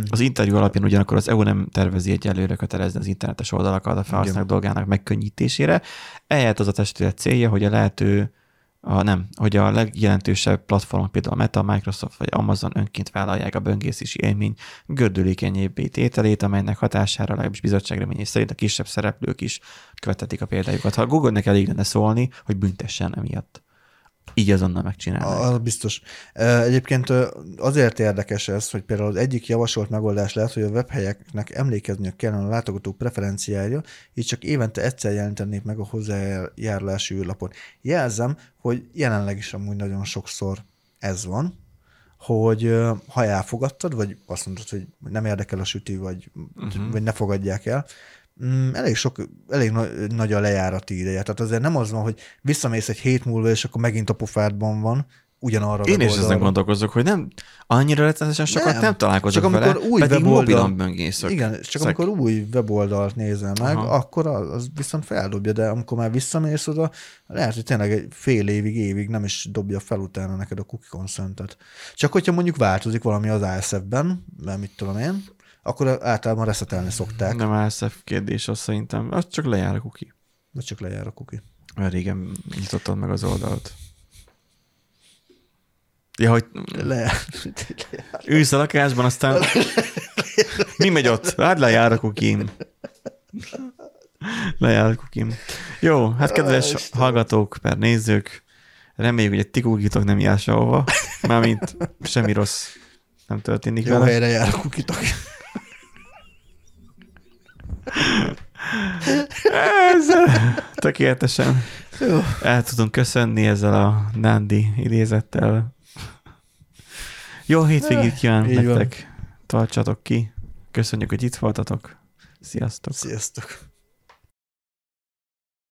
Az interjú alapján ugyanakkor az EU nem tervezi egy előre kötelezni az internetes oldalakat a felhasználók dolgának megkönnyítésére. Ehelyett az a testület célja, hogy a lehető a, nem, hogy a legjelentősebb platformok, például a Meta, Microsoft vagy Amazon önként vállalják a böngészési élmény gördülékenyébbé tételét, amelynek hatására legalábbis bizottság reményés szerint a kisebb szereplők is követetik a példájukat. Ha a Google-nek elég lenne szólni, hogy büntessen emiatt. Így azonnal megcsinálják. Az biztos. Egyébként azért érdekes ez, hogy például az egyik javasolt megoldás lehet, hogy a webhelyeknek emlékezniük kellene a látogatók preferenciája, így csak évente egyszer jelentenék meg a hozzájárulási űrlapot. Jelzem, hogy jelenleg is amúgy nagyon sokszor ez van, hogy ha elfogadtad, vagy azt mondod, hogy nem érdekel a süti, vagy, uh-huh. vagy ne fogadják el, mm, elég sok, elég nagy, nagy a lejárati ideje. Tehát azért nem az van, hogy visszamész egy hét múlva, és akkor megint a pofádban van, ugyanarra Én is ezen gondolkozok, hogy nem annyira recenzesen sokat nem, nem találkozok csak amikor vele, új pedig weboldal, mobilon böngészök. Igen, csak Szek. amikor új weboldalt nézel meg, Aha. akkor az, az viszont feldobja, de amikor már visszamész oda, lehet, hogy tényleg egy fél évig, évig nem is dobja fel utána neked a cookie consent Csak hogyha mondjuk változik valami az ISF-ben, mert mit tudom én, akkor általában reszetelni szokták. Nem ASF kérdés, azt szerintem, az csak lejár a kuki. Vagy csak lejár a kuki. Mert régen nyitottad meg az oldalt. Ja, hogy le. ülsz a lakásban, aztán mi megy ott? Hát lejár a kukin. Lejár kukim. Jó, hát kedves Á, hallgatók, per nézők, reméljük, hogy egy tikúkitok nem jár sehova, mármint semmi rossz nem történik Jó vele. helyre jár a kukitok. Ezzel tökéletesen Jó. el tudunk köszönni ezzel a Nandi idézettel. Jó hétvégét kívánok Így van. nektek. Tartsatok ki. Köszönjük, hogy itt voltatok. Sziasztok. Sziasztok.